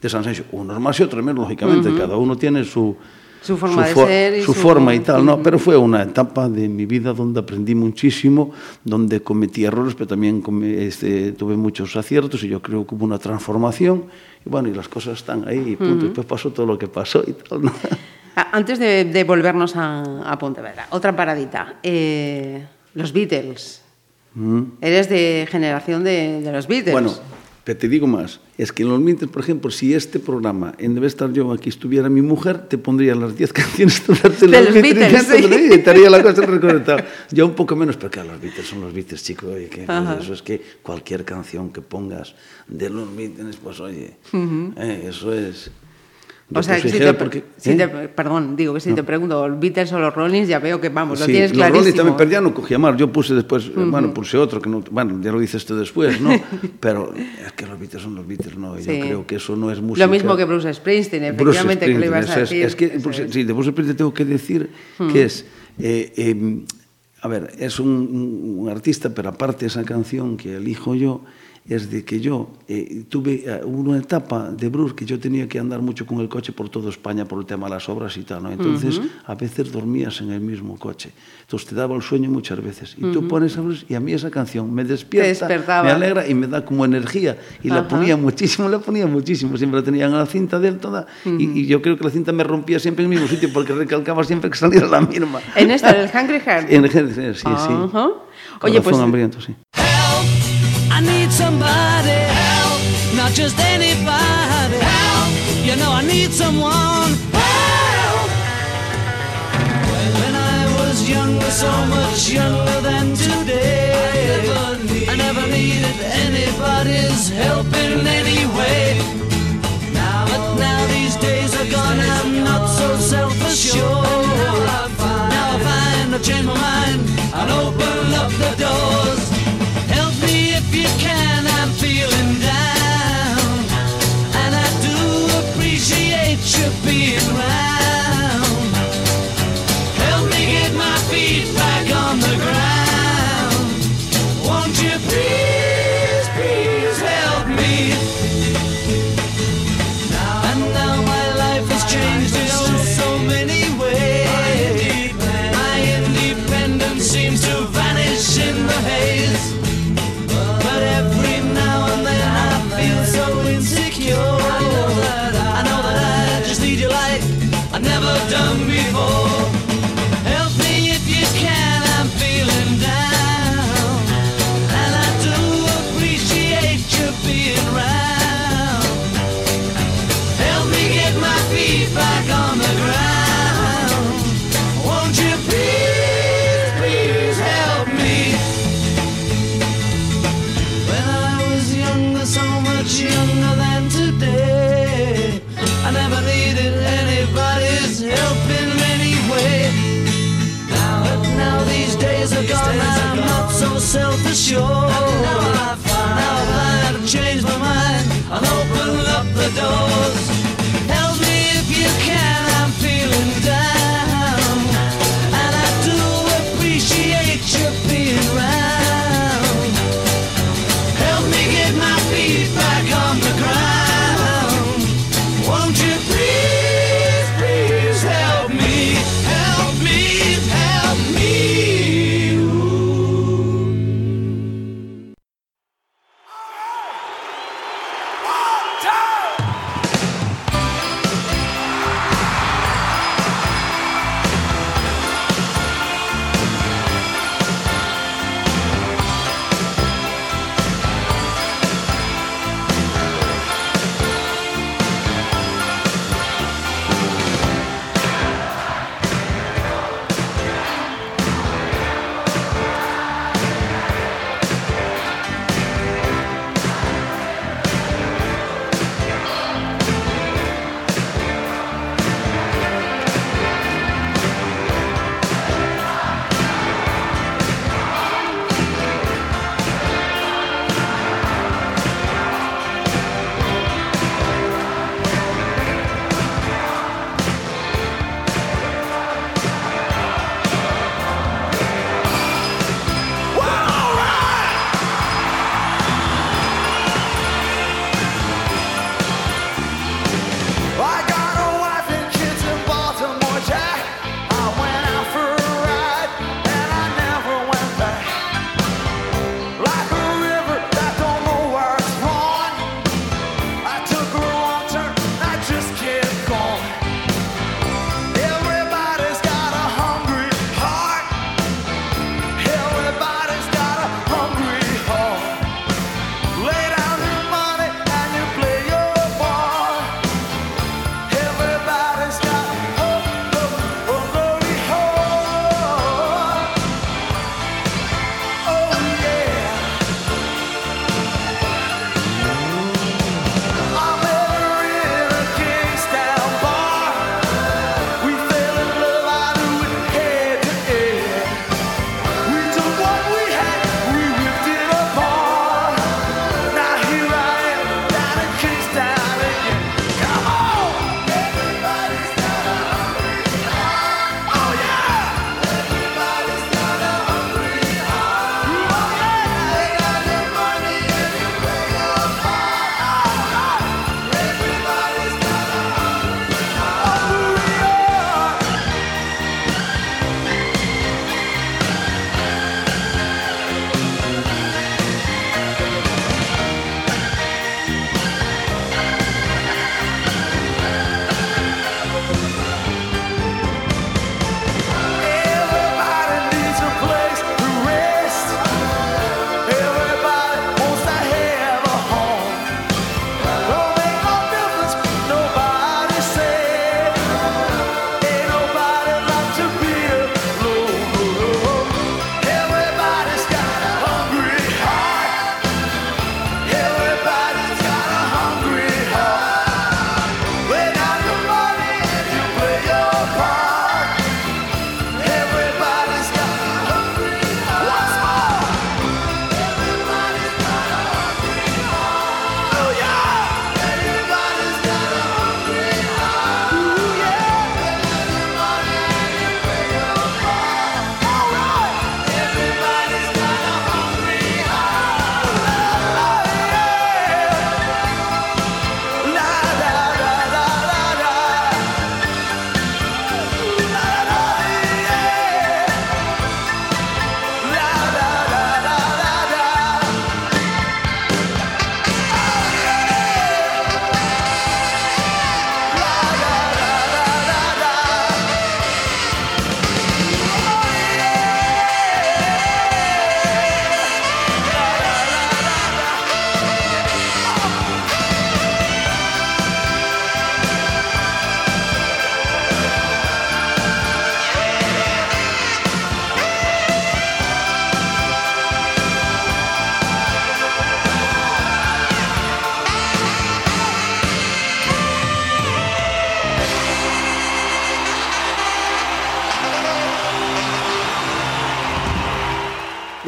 de San Sensio. Unos más y otros menos, lógicamente. Cada uno tiene su... Su forma de for- ser y su su- forma y tal, ¿no? Pero fue una etapa de mi vida donde aprendí muchísimo, donde cometí errores, pero también este, tuve muchos aciertos y yo creo que hubo una transformación. Y bueno, y las cosas están ahí y punto. Y después pasó todo lo que pasó y tal, ¿no? Ah, Antes de, de volvernos a, a Pontevedra, otra paradita. Eh, los Beatles. Eres de generación de, de los Beatles. Bueno, pero te digo más, es que en los Beatles, por ejemplo, si este programa, en vez de estar yo aquí, estuviera mi mujer, te pondría las 10 canciones de De los Beatles, sí. y estaría la cosa reconectada. Yo un poco menos, pero claro, los Beatles son los Beatles, chicos, oye, que Ajá. eso es que cualquier canción que pongas de los Beatles, pues oye, eh, eso es... O sea, si te, porque, si ¿eh? te, perdón, digo que si no. te pregunto, Beatles o los Rollins, ya veo que vamos, sí, lo tienes los clarísimo. Rollins también, pero ya no cogía mal. Yo puse después, uh -huh. bueno, puse otro que no, bueno, ya lo dices tú después, ¿no? pero es que los Beatles son los Beatles, no, sí. yo creo que eso no es música. Lo mismo que Bruce Springsteen, efectivamente, Bruce Springsteen, que le ibas a decir. Es, es que, Bruce, es. sí, de Bruce Springsteen tengo que decir uh -huh. que hmm. es. Eh, eh, a ver, es un, un, artista, pero aparte esa canción que elijo yo es de que yo eh, tuve eh, una etapa de Bruce que yo tenía que andar mucho con el coche por toda España por el tema de las obras y tal, ¿no? Entonces, a veces dormías en el mismo coche. Entonces te daba el sueño muchas veces. Y tú pones a Bruce y a mí esa canción me despierta, me alegra y me da como energía. Y la Ajá. ponía muchísimo, la ponía muchísimo. Siempre la tenía en la cinta de él toda. y, y yo creo que la cinta me rompía siempre en el mismo sitio porque recalcaba siempre que saliera la misma. En esta, en el Hungry Heart. En el género, sí, sí. Ajá. Oye, pues hambriento, sí. I need somebody help, not just anybody help. You know I need someone help. When I was younger, so much younger than today, I never, needed anybody's help in any way. Now, but now these days are gone, I'm not so self-assured. Now I find I've changed my mind, I'll open up the doors. should be right. Self-assured.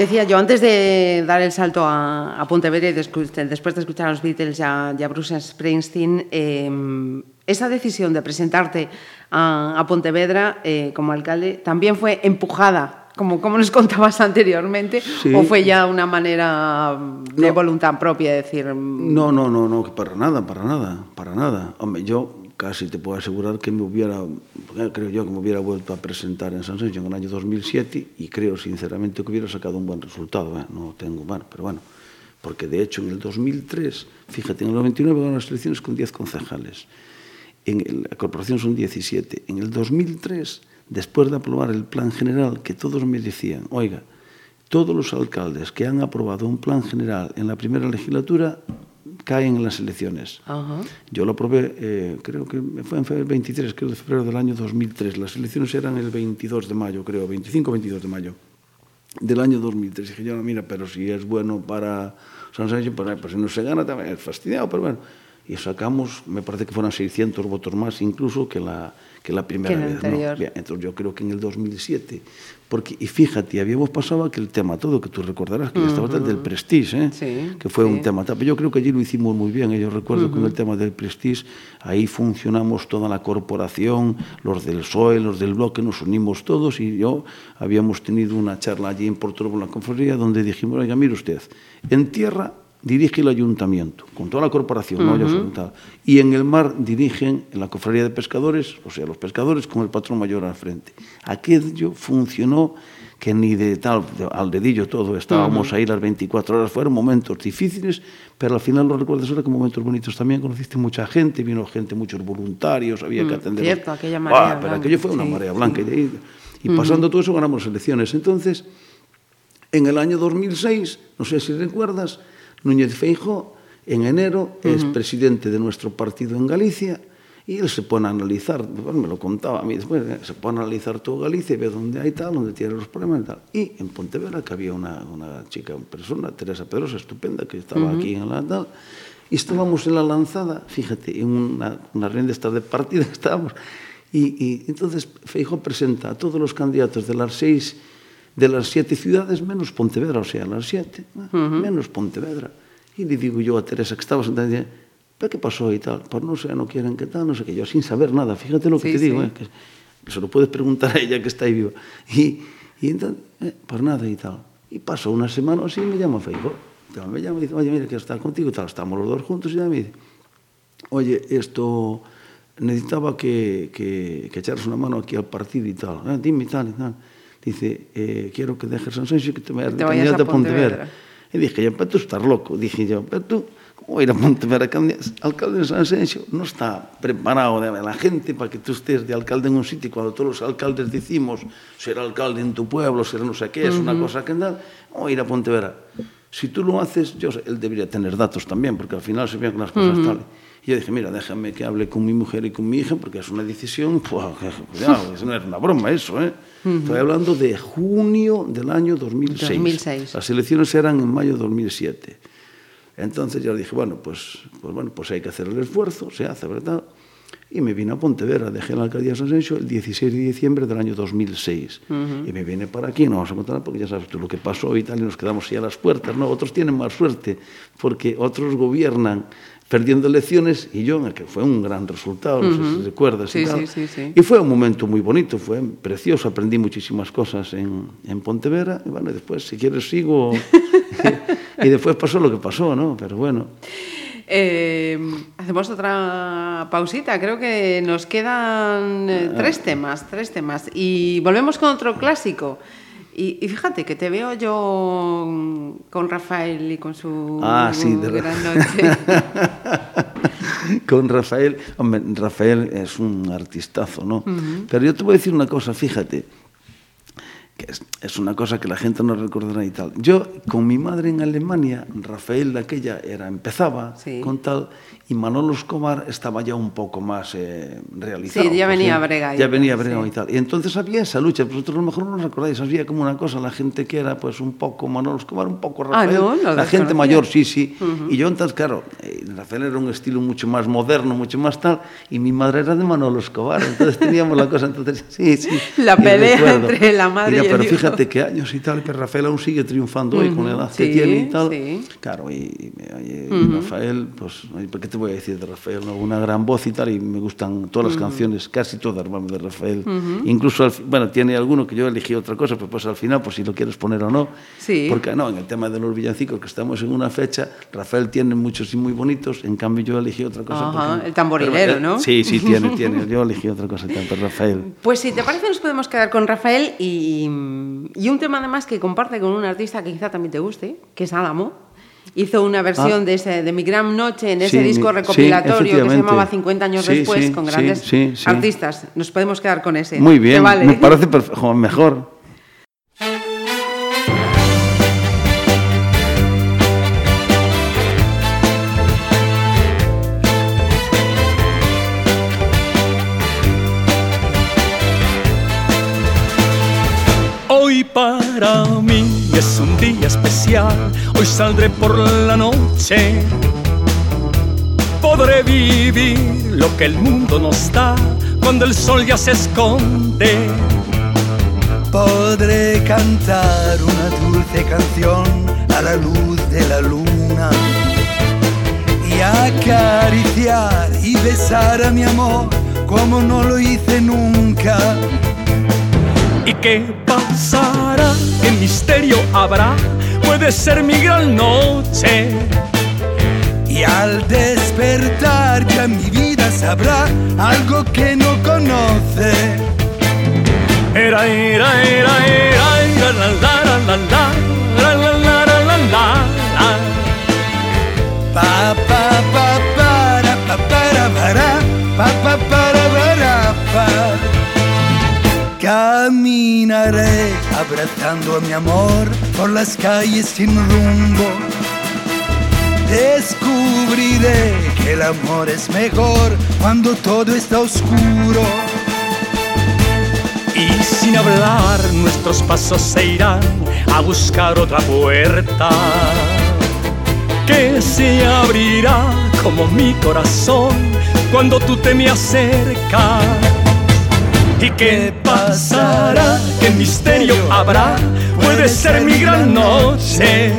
Decía yo, antes de dar el salto a, a Pontevedra y después de escuchar a los Beatles y a, y a Bruce Springsteen, eh, esa decisión de presentarte a, a Pontevedra eh, como alcalde también fue empujada, como, como nos contabas anteriormente, Sí. o fue ya una manera de No. voluntad propia, de decir, mm, No, no, no, no, para nada, para nada, para nada. Hombre, yo casi te puedo asegurar que me hubiera, creo yo que me hubiera vuelto a presentar en San Sergio en el año 2007 y creo sinceramente que hubiera sacado un buen resultado, ¿eh? no tengo mal, pero bueno, porque de hecho en el 2003, fíjate, en el 99 ganaron las elecciones con 10 concejales, en el- la corporación son 17, en el 2003, después de aprobar el plan general, que todos me decían, oiga, todos los alcaldes que han aprobado un plan general en la primera legislatura caen en las elecciones. Ajá. Yo lo probé, eh, creo que fue en febrero 23, creo, de febrero del año 2003. Las elecciones eran el 22 de mayo, creo, 25 22 de mayo del año 2003. Y dije yo, no, mira, pero si es bueno para San Sánchez, pues, pues si no se gana también es fastidiado, pero bueno. Y sacamos, me parece que fueron 600 votos más incluso que la, que la primera Que vez. ¿no? Bien, entonces yo creo que en el 2007, porque, y fíjate, habíamos pasado aquel tema todo, que tú recordarás, que ya estaba del Prestige, ¿eh? Sí, que fue sí. un tema. Pero yo creo que allí lo hicimos muy bien. ¿eh? Yo recuerdo que con el tema del Prestige, ahí funcionamos toda la corporación, los del PSOE, los del bloque, nos unimos todos y yo habíamos tenido una charla allí en Porto en la conferencia donde dijimos, oiga, mire usted, en tierra dirige el ayuntamiento, con toda la corporación, no yo solo tal. y en el mar dirigen la cofradía de pescadores, o sea, los pescadores con el patrón mayor al frente. Aquello funcionó que ni de tal, de- al dedillo todo, estábamos ahí las 24 horas, fueron momentos difíciles, pero al final los recuerdas ahora como momentos bonitos también, conociste mucha gente, vino gente, muchos voluntarios, había que atender. cierto, aquella Ah, marea pero blanca, aquello fue una sí. marea blanca, y, de ahí- y pasando todo eso ganamos elecciones. Entonces, en el año 2006, no sé si recuerdas, Núñez Feijó, en enero, uh -huh. es presidente de nuestro partido en Galicia, y él se pone a analizar, bueno, me lo contaba a mí después, ¿eh? se pone a analizar todo Galicia y ve dónde hay tal, dónde tiene los problemas y tal. Y en Pontevedra, que había una, una chica, una persona, Teresa Pedrosa, estupenda, que estaba uh -huh. aquí en la tal, y estábamos en la lanzada, fíjate, en una, una reunión de estas de partida estábamos, y, y entonces Feijóo presenta a todos los candidatos de las seis de las siete ciudades menos Pontevedra, o sea, las siete, uh -huh. menos Pontevedra. E le digo yo a Teresa que estaba sentada, dice, ¿pero qué pasó y tal? Pues no sé, no quieren que tal, no sé qué. Yo sin saber nada, fíjate lo que sí, te sí. digo, eh, que se lo puedes preguntar a ella que está ahí viva. Y, y entonces, eh, pues nada y tal. Y pasó una semana así y me llama a Facebook. Me llama y dice, oye, mira, quiero estar contigo y tal. Estamos los dos juntos y ya me dice, oye, esto necesitaba que, que, que echaras una mano aquí al partido y tal. Eh, dime y tal y tal dice, eh, quiero que dejes a Sanxenxo que te vayas, que te vayas a Pontevedra. Pontevedra. E dije, pero tú estás loco. Dije yo, pero tú, como ir a Pontevedra? Alcalde de Sanxenxo no está preparado de la gente para que tú estés de alcalde en un sitio cuando todos los alcaldes decimos, ser alcalde en tu pueblo, ser no sé qué, es uh -huh. una cosa que nada. O ir a Pontevedra. Si tú lo haces, yo, él debería tener datos también, porque al final se vean las cosas uh -huh. tal. Y yo dije, mira, déjame que hable con mi mujer y con mi hija, porque es una decisión, pues, cuidado, no es una broma eso, ¿eh? Estoy hablando de junio del año 2006. 2006. Las elecciones eran en mayo de 2007. Entonces yo dije, bueno, pues, pues, bueno, pues hay que hacer el esfuerzo, se hace, ¿verdad? Y me vine a Pontevedra, dejé la alcaldía de San Senso el 16 de diciembre del año 2006. Y me vine para aquí, no vamos a contar porque ya sabes tú lo que pasó y tal, y nos quedamos ahí a las puertas, ¿no? Otros tienen más suerte, porque otros gobiernan perdiendo elecciones y yo, que fue un gran resultado, no sé si recuerdas y tal. sí, sí, sí. Y fue un momento muy bonito, fue precioso, aprendí muchísimas cosas en, en Pontevedra. Y bueno, después, si quieres, sigo. y después pasó lo que pasó, ¿no? Pero bueno. Eh, hacemos otra pausita. Creo que nos quedan eh, Ah. tres temas, tres temas. Y volvemos con otro clásico. Y, y fíjate que te veo yo con Rafael y con su Ah, sí, de gran noche. Con Rafael, hombre, Rafael es un artistazo, ¿no? Pero yo te voy a decir una cosa, fíjate, que es, es una cosa que la gente no recordará y tal. Yo, con mi madre en Alemania, Rafael de aquella era, empezaba Sí. con tal, y Manolo Escobar estaba ya un poco más eh, realizado. Sí, ya pues, venía ¿eh? Brega Ya venía Brega sí. y tal. Y entonces había esa lucha, vosotros a lo mejor no os recordáis, había como una cosa, la gente que era pues un poco Manolo Escobar, un poco Ah, Rafael, no, lo la gente mayor, sí, sí. Y yo entonces, claro, eh, Rafael era un estilo mucho más moderno, mucho más tal, y mi madre era de Manolo Escobar, entonces teníamos la cosa, entonces, sí, sí. La pelea entre la madre y el pero fíjate que años y tal, pero Rafael aún sigue triunfando hoy con la edad que sí, tiene y tal. sí. Claro, y, y- y Rafael, pues, ay, ¿por qué te voy a decir de Rafael? no? Una gran voz y tal, y me gustan todas las canciones, casi todas, vamos, de Rafael. Incluso, al bueno, tiene alguno que yo elegí otra cosa, pero pues al final, pues si lo quieres poner o no. Sí. Porque no, en el tema de los villancicos, que estamos en una fecha, Rafael tiene muchos y muy bonitos, en cambio yo elegí otra cosa. Ajá, porque- el tamborilero, pero, eh, ¿no? Sí, sí, tiene, tiene. Yo elegí otra cosa, tanto Rafael. Pues si te parece nos podemos quedar con Rafael y, y un tema además que comparte con un artista que quizá también te guste, que es Álamo. Hizo una versión Ah. de, ese, de Mi Gran Noche en ese Sí, disco recopilatorio sí, que se llamaba 50 años Sí, después sí, con grandes sí, sí. artistas. Nos podemos quedar con ese. Muy ¿Te bien, vale? me parece mejor. Hoy para es un día especial, hoy saldré por la noche. Podré vivir lo que el mundo nos da cuando el sol ya se esconde. Podré cantar una dulce canción a la luz de la luna y acariciar y besar a mi amor como no lo hice nunca. ¿Y qué pasará? ¿Qué misterio habrá? Puede ser mi gran noche. Y al despertar ya mi vida sabrá algo que no conoce. Era, era, era, era, era, la, la, la, la, la, la, la, la, la. Pa pa pa para pa para pa pa para pa. Caminaré abrazando a mi amor por las calles sin rumbo. Descubriré que el amor es mejor cuando todo está oscuro. Y sin hablar nuestros pasos se irán a buscar otra puerta que se abrirá como mi corazón cuando tú te me acercas. ¿Y qué pasará? ¿Qué misterio habrá? Puede ser mi gran noche.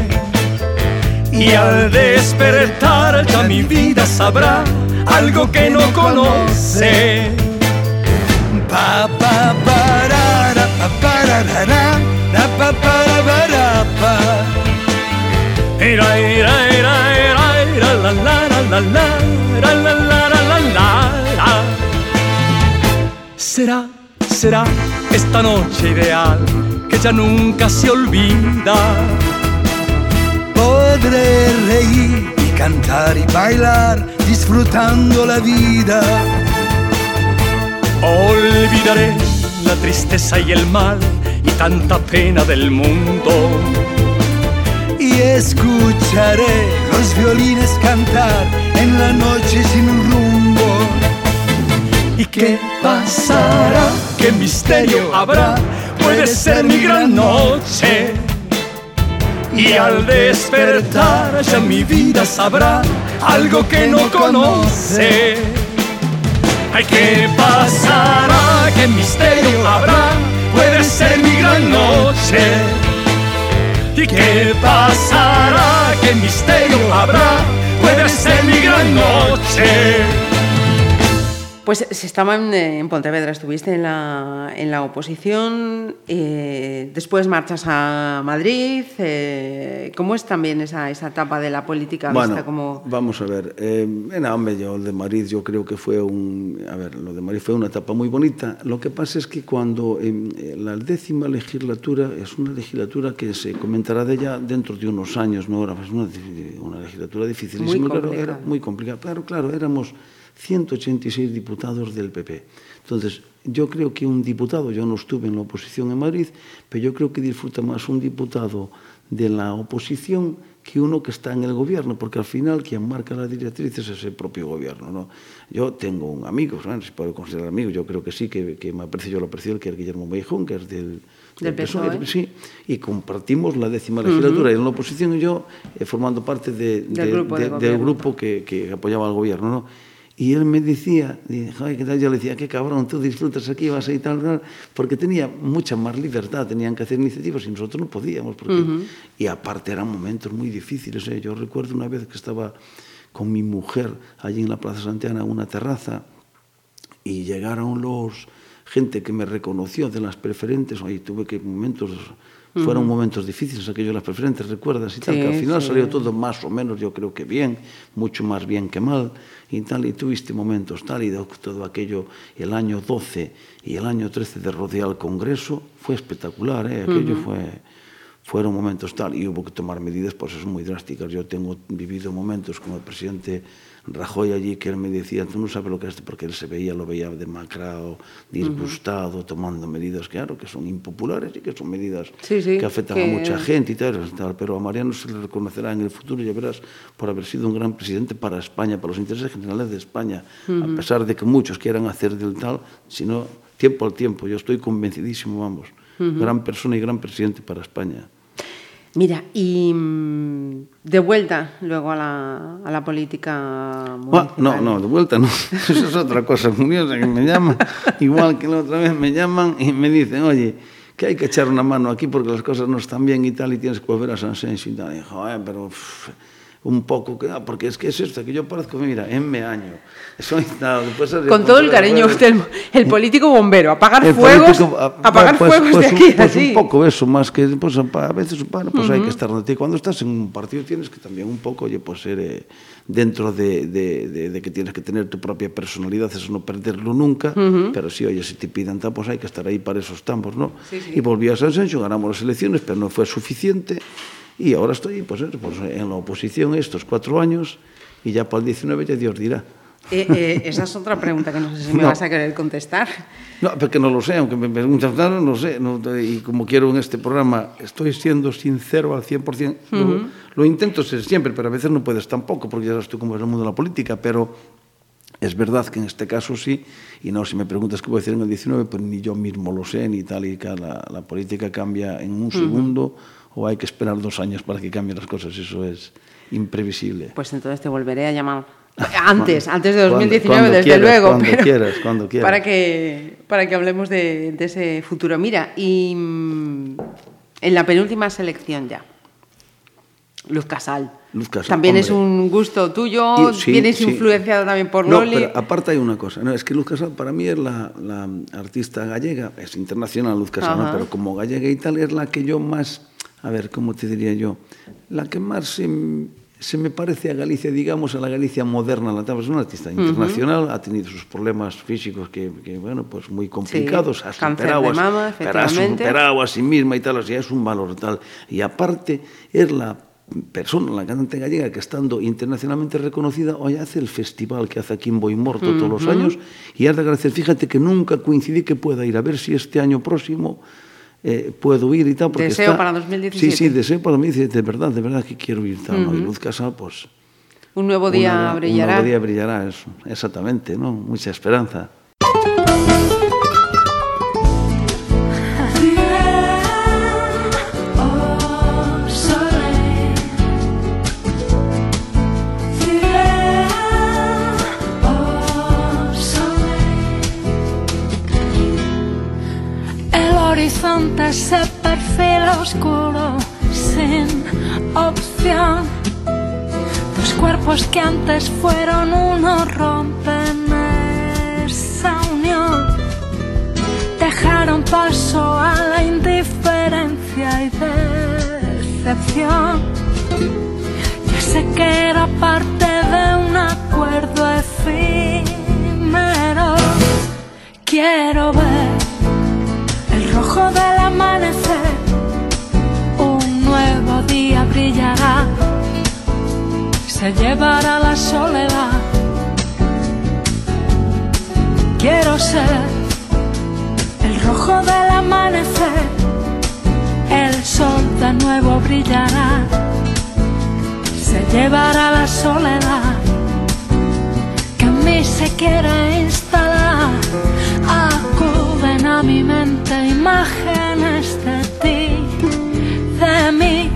Y al despertar ya mi vida sabrá algo que no conoce. Pa pa para ra, pa. Será, será esta noche ideal que ya nunca se olvida. Podré reír y cantar y bailar disfrutando la vida. Olvidaré la tristeza y el mal y tanta pena del mundo. Y escucharé los violines cantar en la noche sin rumbo. ¿Y qué pasará? ¿Qué misterio habrá? Puede ser mi gran noche. Y al despertar ya mi vida sabrá algo que no conoce. Ay, ¿qué pasará? ¿Qué misterio habrá? Puede ser mi gran noche. ¿Y qué pasará? ¿Qué misterio habrá? Puede ser mi gran noche. Pues se estaba en, eh, en Pontevedra, estuviste en la, en la oposición, eh, después marchas a Madrid. eh, ¿Cómo es también esa, esa etapa de la política Bueno, vista como... vamos a ver. Eh, en yo el de Madrid, yo creo que fue un. A ver, lo de Madrid fue una etapa muy bonita. Lo que pasa es que cuando eh, la décima legislatura es una legislatura que se comentará de ella dentro de unos años, ¿no? Era una, una legislatura difícil. Muy claro, era muy complicada. Claro, claro, éramos 186 diputados del PP. Entonces, yo creo que un diputado, yo no estuve en la oposición en Madrid, pero yo creo que disfruta más un diputado de la oposición que uno que está en el gobierno, porque al final quien marca las directrices es el propio gobierno. ¿no? Yo tengo un amigo, ¿no? se puede considerar amigo, yo creo que sí, que, que me aprecio, yo lo aprecio, que es Guillermo Meijón, que es del, Del PSOE. Sí, y compartimos la décima legislatura en la oposición y yo eh, formando parte de- Del de grupo que, que apoyaba al gobierno. ¿no? Y él me decía, dije, "Ay, ¿qué tal?". yo le decía, qué cabrón, tú disfrutas aquí, vas ahí tal, tal", porque tenía mucha más libertad, tenían que hacer iniciativas y nosotros no podíamos. Porque... Y aparte eran momentos muy difíciles. ¿eh? Yo recuerdo una vez que estaba con mi mujer allí en la Plaza Santiana, en una terraza, y llegaron los gente que me reconoció de las preferentes, ahí tuve que momentos, fueron momentos difíciles aquellos de las preferentes, recuerdas, y tal, que al Sí, final sí. salió todo más o menos, yo creo que bien, mucho más bien que mal, y tal, y tuviste momentos tal, y todo aquello, el año 12 y el año 13 de rodear el Congreso, fue espectacular, ¿eh? aquello fue fueron momentos tal e hubo que tomar medidas pois, pues pues, moi drásticas. Eu tengo vivido momentos como o presidente Rajoy allí que él me decía, tú non sabes lo que é porque él se veía, lo veía demacrado, disgustado, uh -huh. tomando medidas, claro, que son impopulares e que son medidas sí, sí, que afectan que... a mucha gente y tal, tal, pero a Mariano se le reconocerá en el futuro, ya verás, por haber sido un gran presidente para España, para los intereses generales de España, uh -huh. a pesar de que muchos quieran hacer del tal, sino tiempo al tiempo, yo estoy convencidísimo, vamos, gran persona y gran presidente para España. Mira, y mm, de vuelta luego a la, a la política Ah, municipal. no, no, de vuelta no. Eso es otra cosa curiosa que me llaman, igual que la otra vez me llaman y me dicen, oye, que hay que echar una mano aquí porque las cosas no están bien y tal, y tienes que volver a San Senso y tal. Y, joder, pero un poco, que, ah, porque es que es esto, que yo parezco, mira, en me año. Soy, Con todo el cariño, usted, el, político bombero, apagar el fuegos, político, ah, apagar pues- fuegos pues de aquí pues así. un poco eso, más que pues, a veces bueno, pues hay que estar donde Cuando estás en un partido tienes que también un poco, oye, pues ser eh, dentro de, de- de- de que tienes que tener tu propia personalidad, eso no perderlo nunca, pero sí, oye, si te pidan tal, pues hay que estar ahí para esos tambos, ¿no? Y volví a San Sencho, ganamos las elecciones, pero no fue suficiente. Y ahora estoy pues, pues, en la oposición estos cuatro años y ya para el 19 ya Dios dirá. Eh, eh, esa es otra pregunta que no sé si me No. vas a querer contestar. No, porque no lo sé, aunque me preguntan, no sé. no- y como quiero en este programa, estoy siendo sincero al 100%. lo, lo intento ser siempre, pero a veces no puedes tampoco, porque ya sabes tú cómo es el mundo de la política. Pero es verdad que en este caso sí. Y no, si me preguntas qué voy a decir en el 19, pues ni yo mismo lo sé, ni tal y que la, la política cambia en un segundo o hay que esperar dos años para que cambien las cosas. Eso es imprevisible. Pues entonces te volveré a llamar. Antes, antes de Cuando- 2019, cuando desde quieras, luego. cuando pero quieras, cuando quieras. Para que, para que hablemos de, de ese futuro. Mira, y mm, en la penúltima selección ya. Luz Casal. Luz Casal, También es hombre. un gusto tuyo, Y- sí, vienes sí. influenciado también por No, Loli. pero aparte hay una cosa, no, es que Luz Casal para mí es la, la artista gallega, es internacional Luz Casal, pero como gallega y tal es la que yo más, a ver, ¿cómo te diría yo? La que más se, se me parece a Galicia, digamos, a la Galicia moderna. La es una artista internacional, ha tenido sus problemas físicos que, que, bueno, pues muy complicados, ha cáncer superado, de mama, ha superado a sí misma y tal, o sea, es un valor tal. Y aparte es la persona, la cantante gallega que estando internacionalmente reconocida, hoy hace el festival que hace aquí en Boimorto todos los años y has de agradecer, fíjate que nunca coincidí que pueda ir, a ver si este año próximo eh, puedo ir y tal. Porque deseo está, para 2017. Sí, sí, deseo para 2017, de verdad, de verdad que quiero ir tal. Uh -huh. ¿no? Y Luz Casa, pues... Un nuevo día una, brillará. Un nuevo día brillará, eso, exactamente, ¿no? Mucha esperanza. Horizonte se perfila oscuro sin opción. Dos cuerpos que antes fueron uno rompen esa unión dejaron paso a la indiferencia y decepción. Ya sé que era parte de un acuerdo efímero. Quiero ver Se llevará la soledad. Quiero ser el rojo del amanecer, el sol de nuevo brillará, se llevará la soledad que en mí se quiere instalar. Acuden a mi mente imágenes de ti, de mí,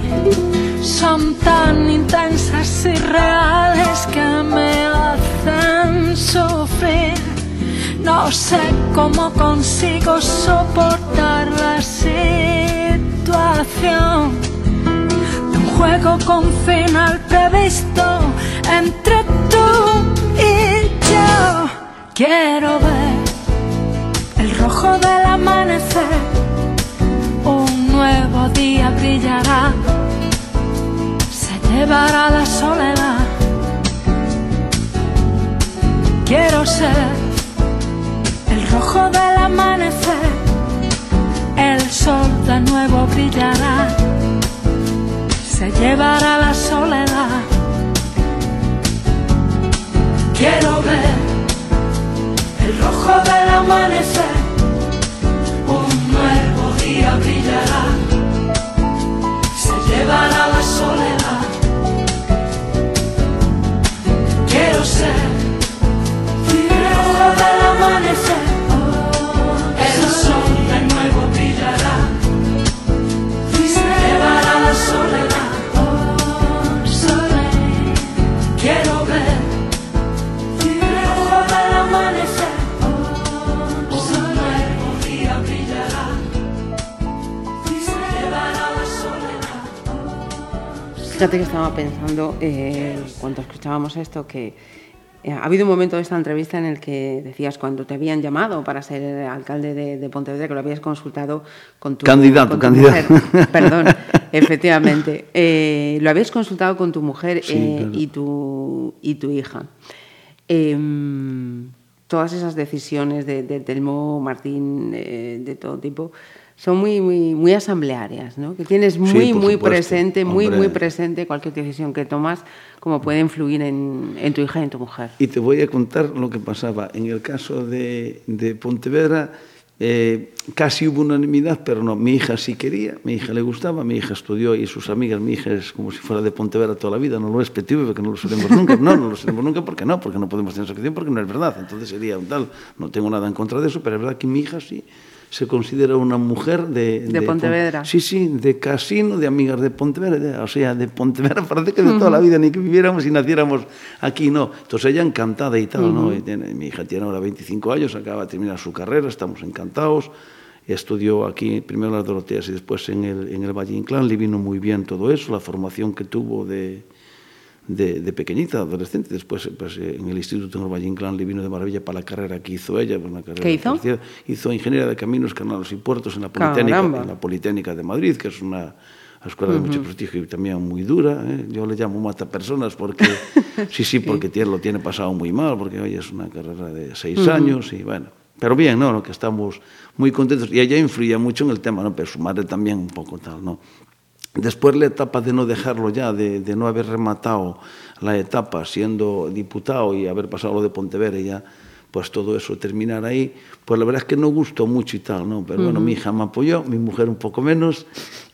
son tan intensas y reales que me hacen sufrir. No sé cómo consigo soportar la situación de un juego con final previsto entre tú y yo. Quiero ver el rojo del amanecer, un nuevo día brillará, llevará la soledad. Quiero ser el rojo del amanecer, el sol de nuevo brillará, se llevará la soledad. Quiero ver el rojo del amanecer, un nuevo día brillará, se llevará Fíjate que estaba pensando eh, cuando escuchábamos esto que ha habido un momento de esta entrevista en el que decías cuando te habían llamado para ser alcalde de, de Pontevedra que lo habías consultado con tu Candidato, con tu candidato. mujer. Perdón, efectivamente. Eh, lo habías consultado con tu mujer Sí, eh, claro. y, tu, y tu hija. Em, todas esas decisiones de, de Telmo, Martín, eh, de todo tipo, son muy, muy, muy asamblearias, ¿no? Que tienes muy, por muy supuesto, presente, muy, hombre. muy presente cualquier decisión que tomas, como puede influir en, en tu hija y en tu mujer. Y te voy a contar lo que pasaba. En el caso de, de Pontevedra, eh, casi hubo unanimidad, pero no, mi hija sí quería, mi hija le gustaba, mi hija estudió y sus amigas, mi hija es como si fuera de Pontevedra toda la vida, no lo es PTV porque no lo seremos nunca, no, no lo seremos nunca porque no, porque no podemos tener asociación porque no es verdad, entonces sería un tal, no tengo nada en contra de eso, pero es verdad que mi hija sí se considera una mujer de... De Pon- Pontevedra. Sí, sí, de casino, de amigas de Pontevedra, de- o sea, de Pontevedra parece que de toda la vida, ni que viviéramos y naciéramos aquí, no. Entonces ella encantada y tal, ¿no? Y tiene- mi hija tiene ahora 25 años, acaba de terminar su carrera, estamos encantados. Estudió aquí primero en las Doroteas y después en el, en el Valle Inclán, le vino muy bien todo eso, la formación que tuvo de, de, de pequeñita, adolescente. Después pues, eh, en el Instituto Valle Inclán le vino de maravilla para la carrera que hizo ella. Una carrera ¿Qué hizo? terciaria. Hizo Ingeniería de Caminos, Canales y Puertos en la Politécnica, Caramba. en la Politécnica de Madrid, que es una escuela de mucho prestigio y también muy dura. ¿eh? Yo le llamo mata personas porque, sí, sí, porque tiene, lo tiene pasado muy mal, porque hoy es una carrera de seis años y bueno. Pero bien, ¿no? Que estamos muy contentos. Y ella influía mucho en el tema, ¿no? Pero su madre también un poco tal, ¿no? Después la etapa de no dejarlo ya, de, de no haber rematado la etapa siendo diputado y haber pasado lo de Pontevedra ya, pues todo eso terminar ahí, pues la verdad es que no gustó mucho y tal, ¿no? Pero bueno, mi hija me apoyó, mi mujer un poco menos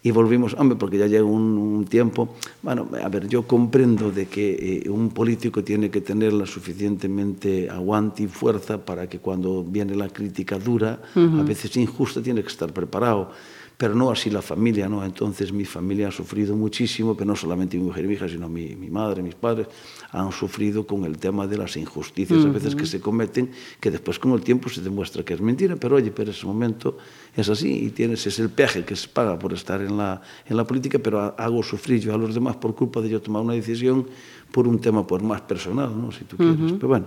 y volvimos, hombre, porque ya llegó un, un tiempo, bueno, a ver, yo comprendo de que eh, un político tiene que tener la suficientemente aguante y fuerza para que cuando viene la crítica dura, a veces injusta, tiene que estar preparado pero no así la familia, ¿no? Entonces mi familia ha sufrido muchísimo, pero no solamente mi mujer y mi hija, sino mi, mi madre, mis padres, han sufrido con el tema de las injusticias a veces que se cometen, que después con el tiempo se demuestra que es mentira, pero oye, pero ese momento es así y tienes, es el peaje que se paga por estar en la, en la política, pero ha- hago sufrir yo a los demás por culpa de yo tomar una decisión por un tema pues, más personal, ¿no? Si tú quieres. Pero bueno,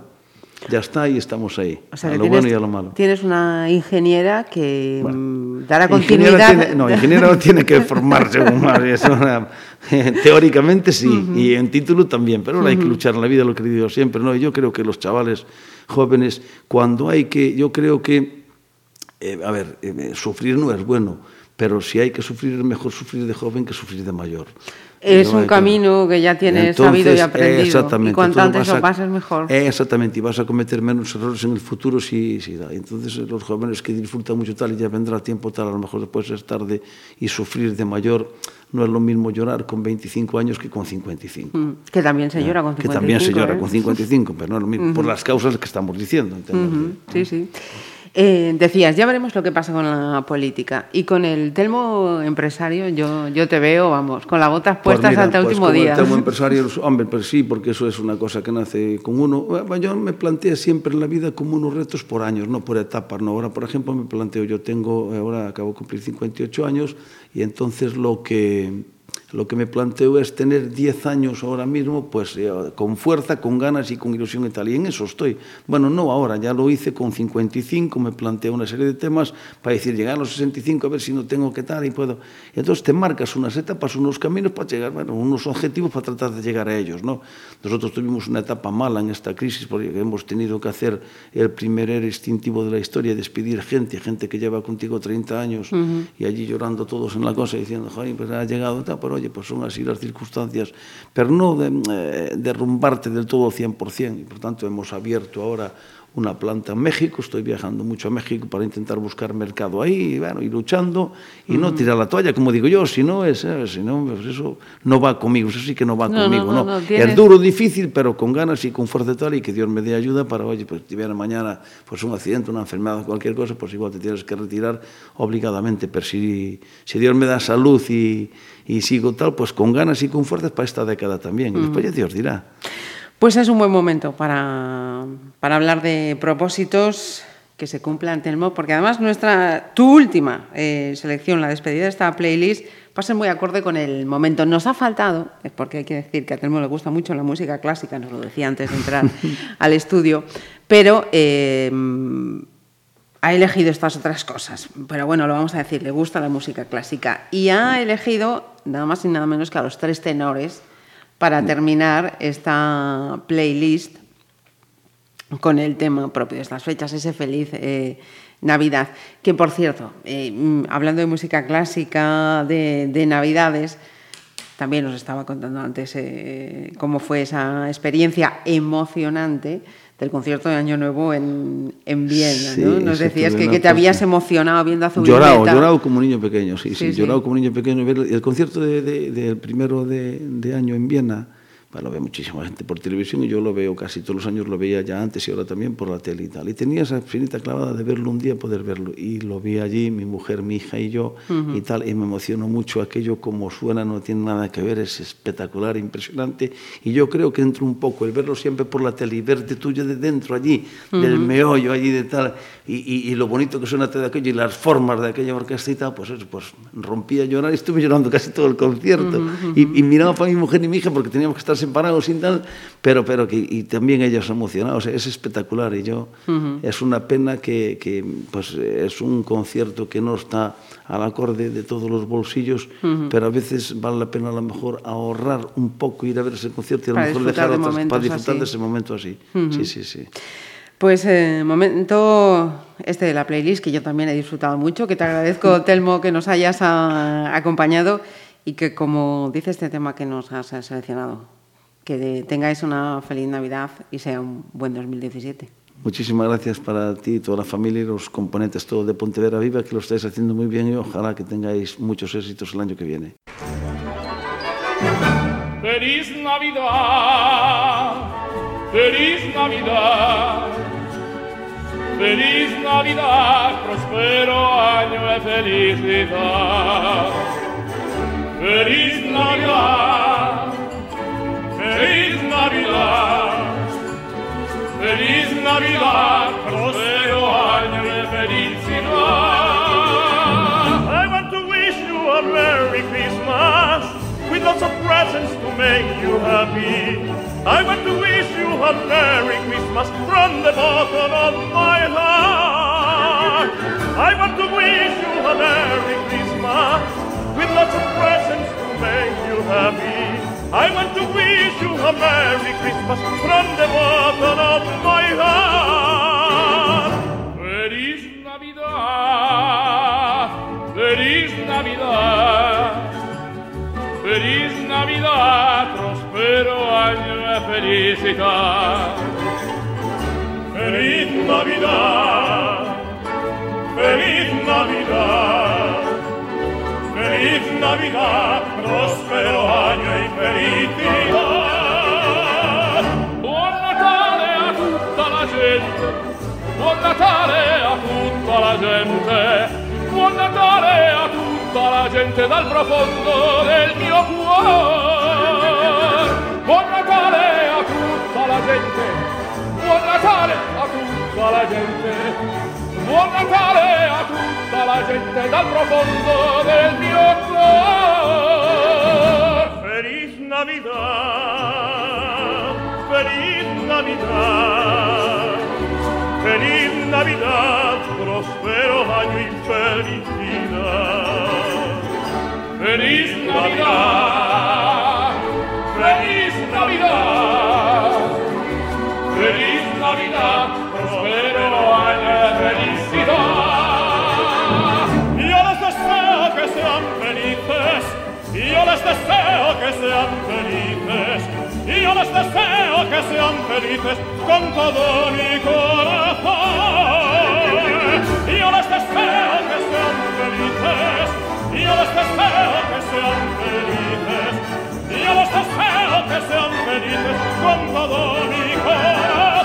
ya está y estamos ahí, O sea, a lo tienes, bueno y a lo malo. tienes una ingeniera que Bueno. mm, dará continuidad. tiene- no, ingeniero tiene que formarse más. una- teóricamente sí, y en título también, pero ahora hay que luchar en la vida, lo que digo siempre. ¿no? Y yo creo que los chavales jóvenes, cuando hay que, yo creo que, eh, a ver, eh, sufrir no es bueno, pero si hay que sufrir, es mejor sufrir de joven que sufrir de mayor. Es un camino que ya tienes sabido y aprendido. Exactamente. Y cuanto entonces antes lo pases, mejor. Exactamente, y vas a cometer menos errores en el futuro si, si da. Entonces los jóvenes que disfrutan mucho tal y ya vendrá tiempo tal, a lo mejor después es tarde y sufrir de mayor, no es lo mismo llorar con 25 años que con 55. Mm, Que también se llora con 55. que también se llora ¿eh? con 55, pero no es lo mismo, por las causas que estamos diciendo. de- Ujú, Sí, sí. Eh, decías, ya veremos lo que pasa con la política. Y con el Telmo empresario, yo, yo te veo, vamos, con las botas Pues puestas mira, hasta el pues último día. El tema empresario, hombre, pues sí, porque eso es una cosa que nace con uno. Bueno, Yo me planteo siempre en la vida como unos retos por años, no por etapas. ¿no? Ahora, por ejemplo, me planteo, yo tengo, ahora acabo de cumplir 58 años y entonces lo que, lo que me planteo es tener 10 años ahora mismo, pues eh, con fuerza, con ganas y con ilusión y tal. Y en eso estoy. Bueno, no ahora, ya lo hice con 55, me planteo una serie de temas para decir, llegar a los 65, a ver si no tengo que tal y puedo. Y entonces te marcas unas etapas, unos caminos para llegar, bueno, unos objetivos para tratar de llegar a ellos, ¿no? Nosotros tuvimos una etapa mala en esta crisis porque hemos tenido que hacer el primer ERE instintivo de la historia, despedir gente, gente que lleva contigo 30 años y allí llorando todos en la cosa diciendo, joder, pues ha llegado, tal, pero oye, olle, pois son así las circunstancias, pero non de, eh, derrumbarte del todo ao 100%, y por tanto, hemos abierto ahora una planta en México, estoy viajando mucho a México para intentar buscar mercado ahí, y, bueno, y luchando, y no tirar la toalla, como digo yo, si no, es, eh, si no pues eso no va conmigo, eso sí que no va no, conmigo, no, no, tienes... Es duro, difícil, pero con ganas y con fuerza tal, y que Dios me dé ayuda para, oye, pues si viene mañana pues un accidente, una enfermedad, cualquier cosa, pues igual te tienes que retirar obligadamente, pero si, si Dios me da salud y, y sigo tal, pues con ganas y con fuerzas para esta década también, y después mm. ya Dios dirá. Pues es un buen momento para, para hablar de propósitos que se cumplan, Telmo, porque además nuestra, tu última eh, selección, la despedida de esta playlist, va a ser muy acorde con el momento. Nos ha faltado, es porque hay que decir que a Telmo le gusta mucho la música clásica, nos lo decía antes de entrar al estudio, pero eh, ha elegido estas otras cosas. Pero bueno, lo vamos a decir, le gusta la música clásica. Y ha elegido nada más y nada menos que a los tres tenores para terminar esta playlist con el tema propio de estas fechas, ese feliz eh, Navidad. Que por cierto, eh, mm, hablando de música clásica, de, de Navidades, también nos estaba contando antes eh, cómo fue esa experiencia emocionante del concierto de Año Nuevo en, en Viena. Sí, ¿no? Nos decías que, que te habías emocionado viendo a Llorado, Zubimeta. llorado como un niño pequeño, sí, sí, llorado como un niño pequeño. El concierto de- de- del primero de, de año en Viena, lo ve muchísima gente por televisión y yo lo veo casi todos los años, lo veía ya antes y ahora también por la tele y tal. Y tenía esa finita clavada de verlo un día, poder verlo. Y lo vi allí, mi mujer, mi hija y yo y tal, y me emocionó mucho aquello como suena, no tiene nada que ver, es espectacular, impresionante. Y yo creo que entró un poco el verlo siempre por la tele y verte tuyo de dentro allí, del meollo allí de tal, y, y- y lo bonito que suena todo aquello y las formas de aquella orquesta y tal, pues eso, pues rompí a llorar y estuve llorando casi todo el concierto. y, y miraba para mi mujer y mi hija porque teníamos que estar separados y tal, pero, pero que y también ellos emocionados, es espectacular y yo, es una pena que, que, pues es un concierto que no está al acorde de todos los bolsillos, pero a veces vale la pena a lo mejor ahorrar un poco, ir a ver ese concierto y a lo mejor dejar de otras, para disfrutar así. de ese momento así. Sí, sí, sí. Pues eh, momento este de la playlist que yo también he disfrutado mucho, que te agradezco, Telmo, que nos hayas ah, acompañado y que como dice este tema que nos has seleccionado, que tengáis una feliz Navidad y sea un buen 2017. Muchísimas gracias para ti y toda la familia y los componentes todos de Pontevedra Viva, que lo estáis haciendo muy bien y ojalá que tengáis muchos éxitos el año que viene. Feliz Navidad, feliz Navidad, feliz Navidad, prospero año de felicidad. Feliz Navidad, Feliz Navidad, Feliz Navidad, prospero año de felicidad. I want to wish you a Merry Christmas, with lots of presents to make you happy. I want to wish you a Merry Christmas from the bottom of my heart. I want to wish you a Merry Christmas, with lots of presents to make you happy. I want to wish you a Merry Christmas from the bottom of my heart. Feliz Navidad, feliz Navidad, feliz Navidad, prospero año de felicidad. Feliz Navidad, feliz Navidad, feliz Navidad, prospero año y felicidad. Buon Natale a tutta la gente, buon Natale a tutta la gente, buon Natale a tutta la gente dal profondo del mio cuore. Buon Natale a tutta la gente, buon Natale a tutta la gente. Buon Natale a tutta la gente dal profondo del mio cuore. Feliz Navidad, feliz Navidad, feliz Navidad, prospero año y felicidad. Feliz Navidad. deseo que sean felices y yo les deseo que sean felices con todo mi corazón. Y yo les deseo que sean felices y yo les deseo que sean felices y yo les deseo que sean felices con todo mi corazón.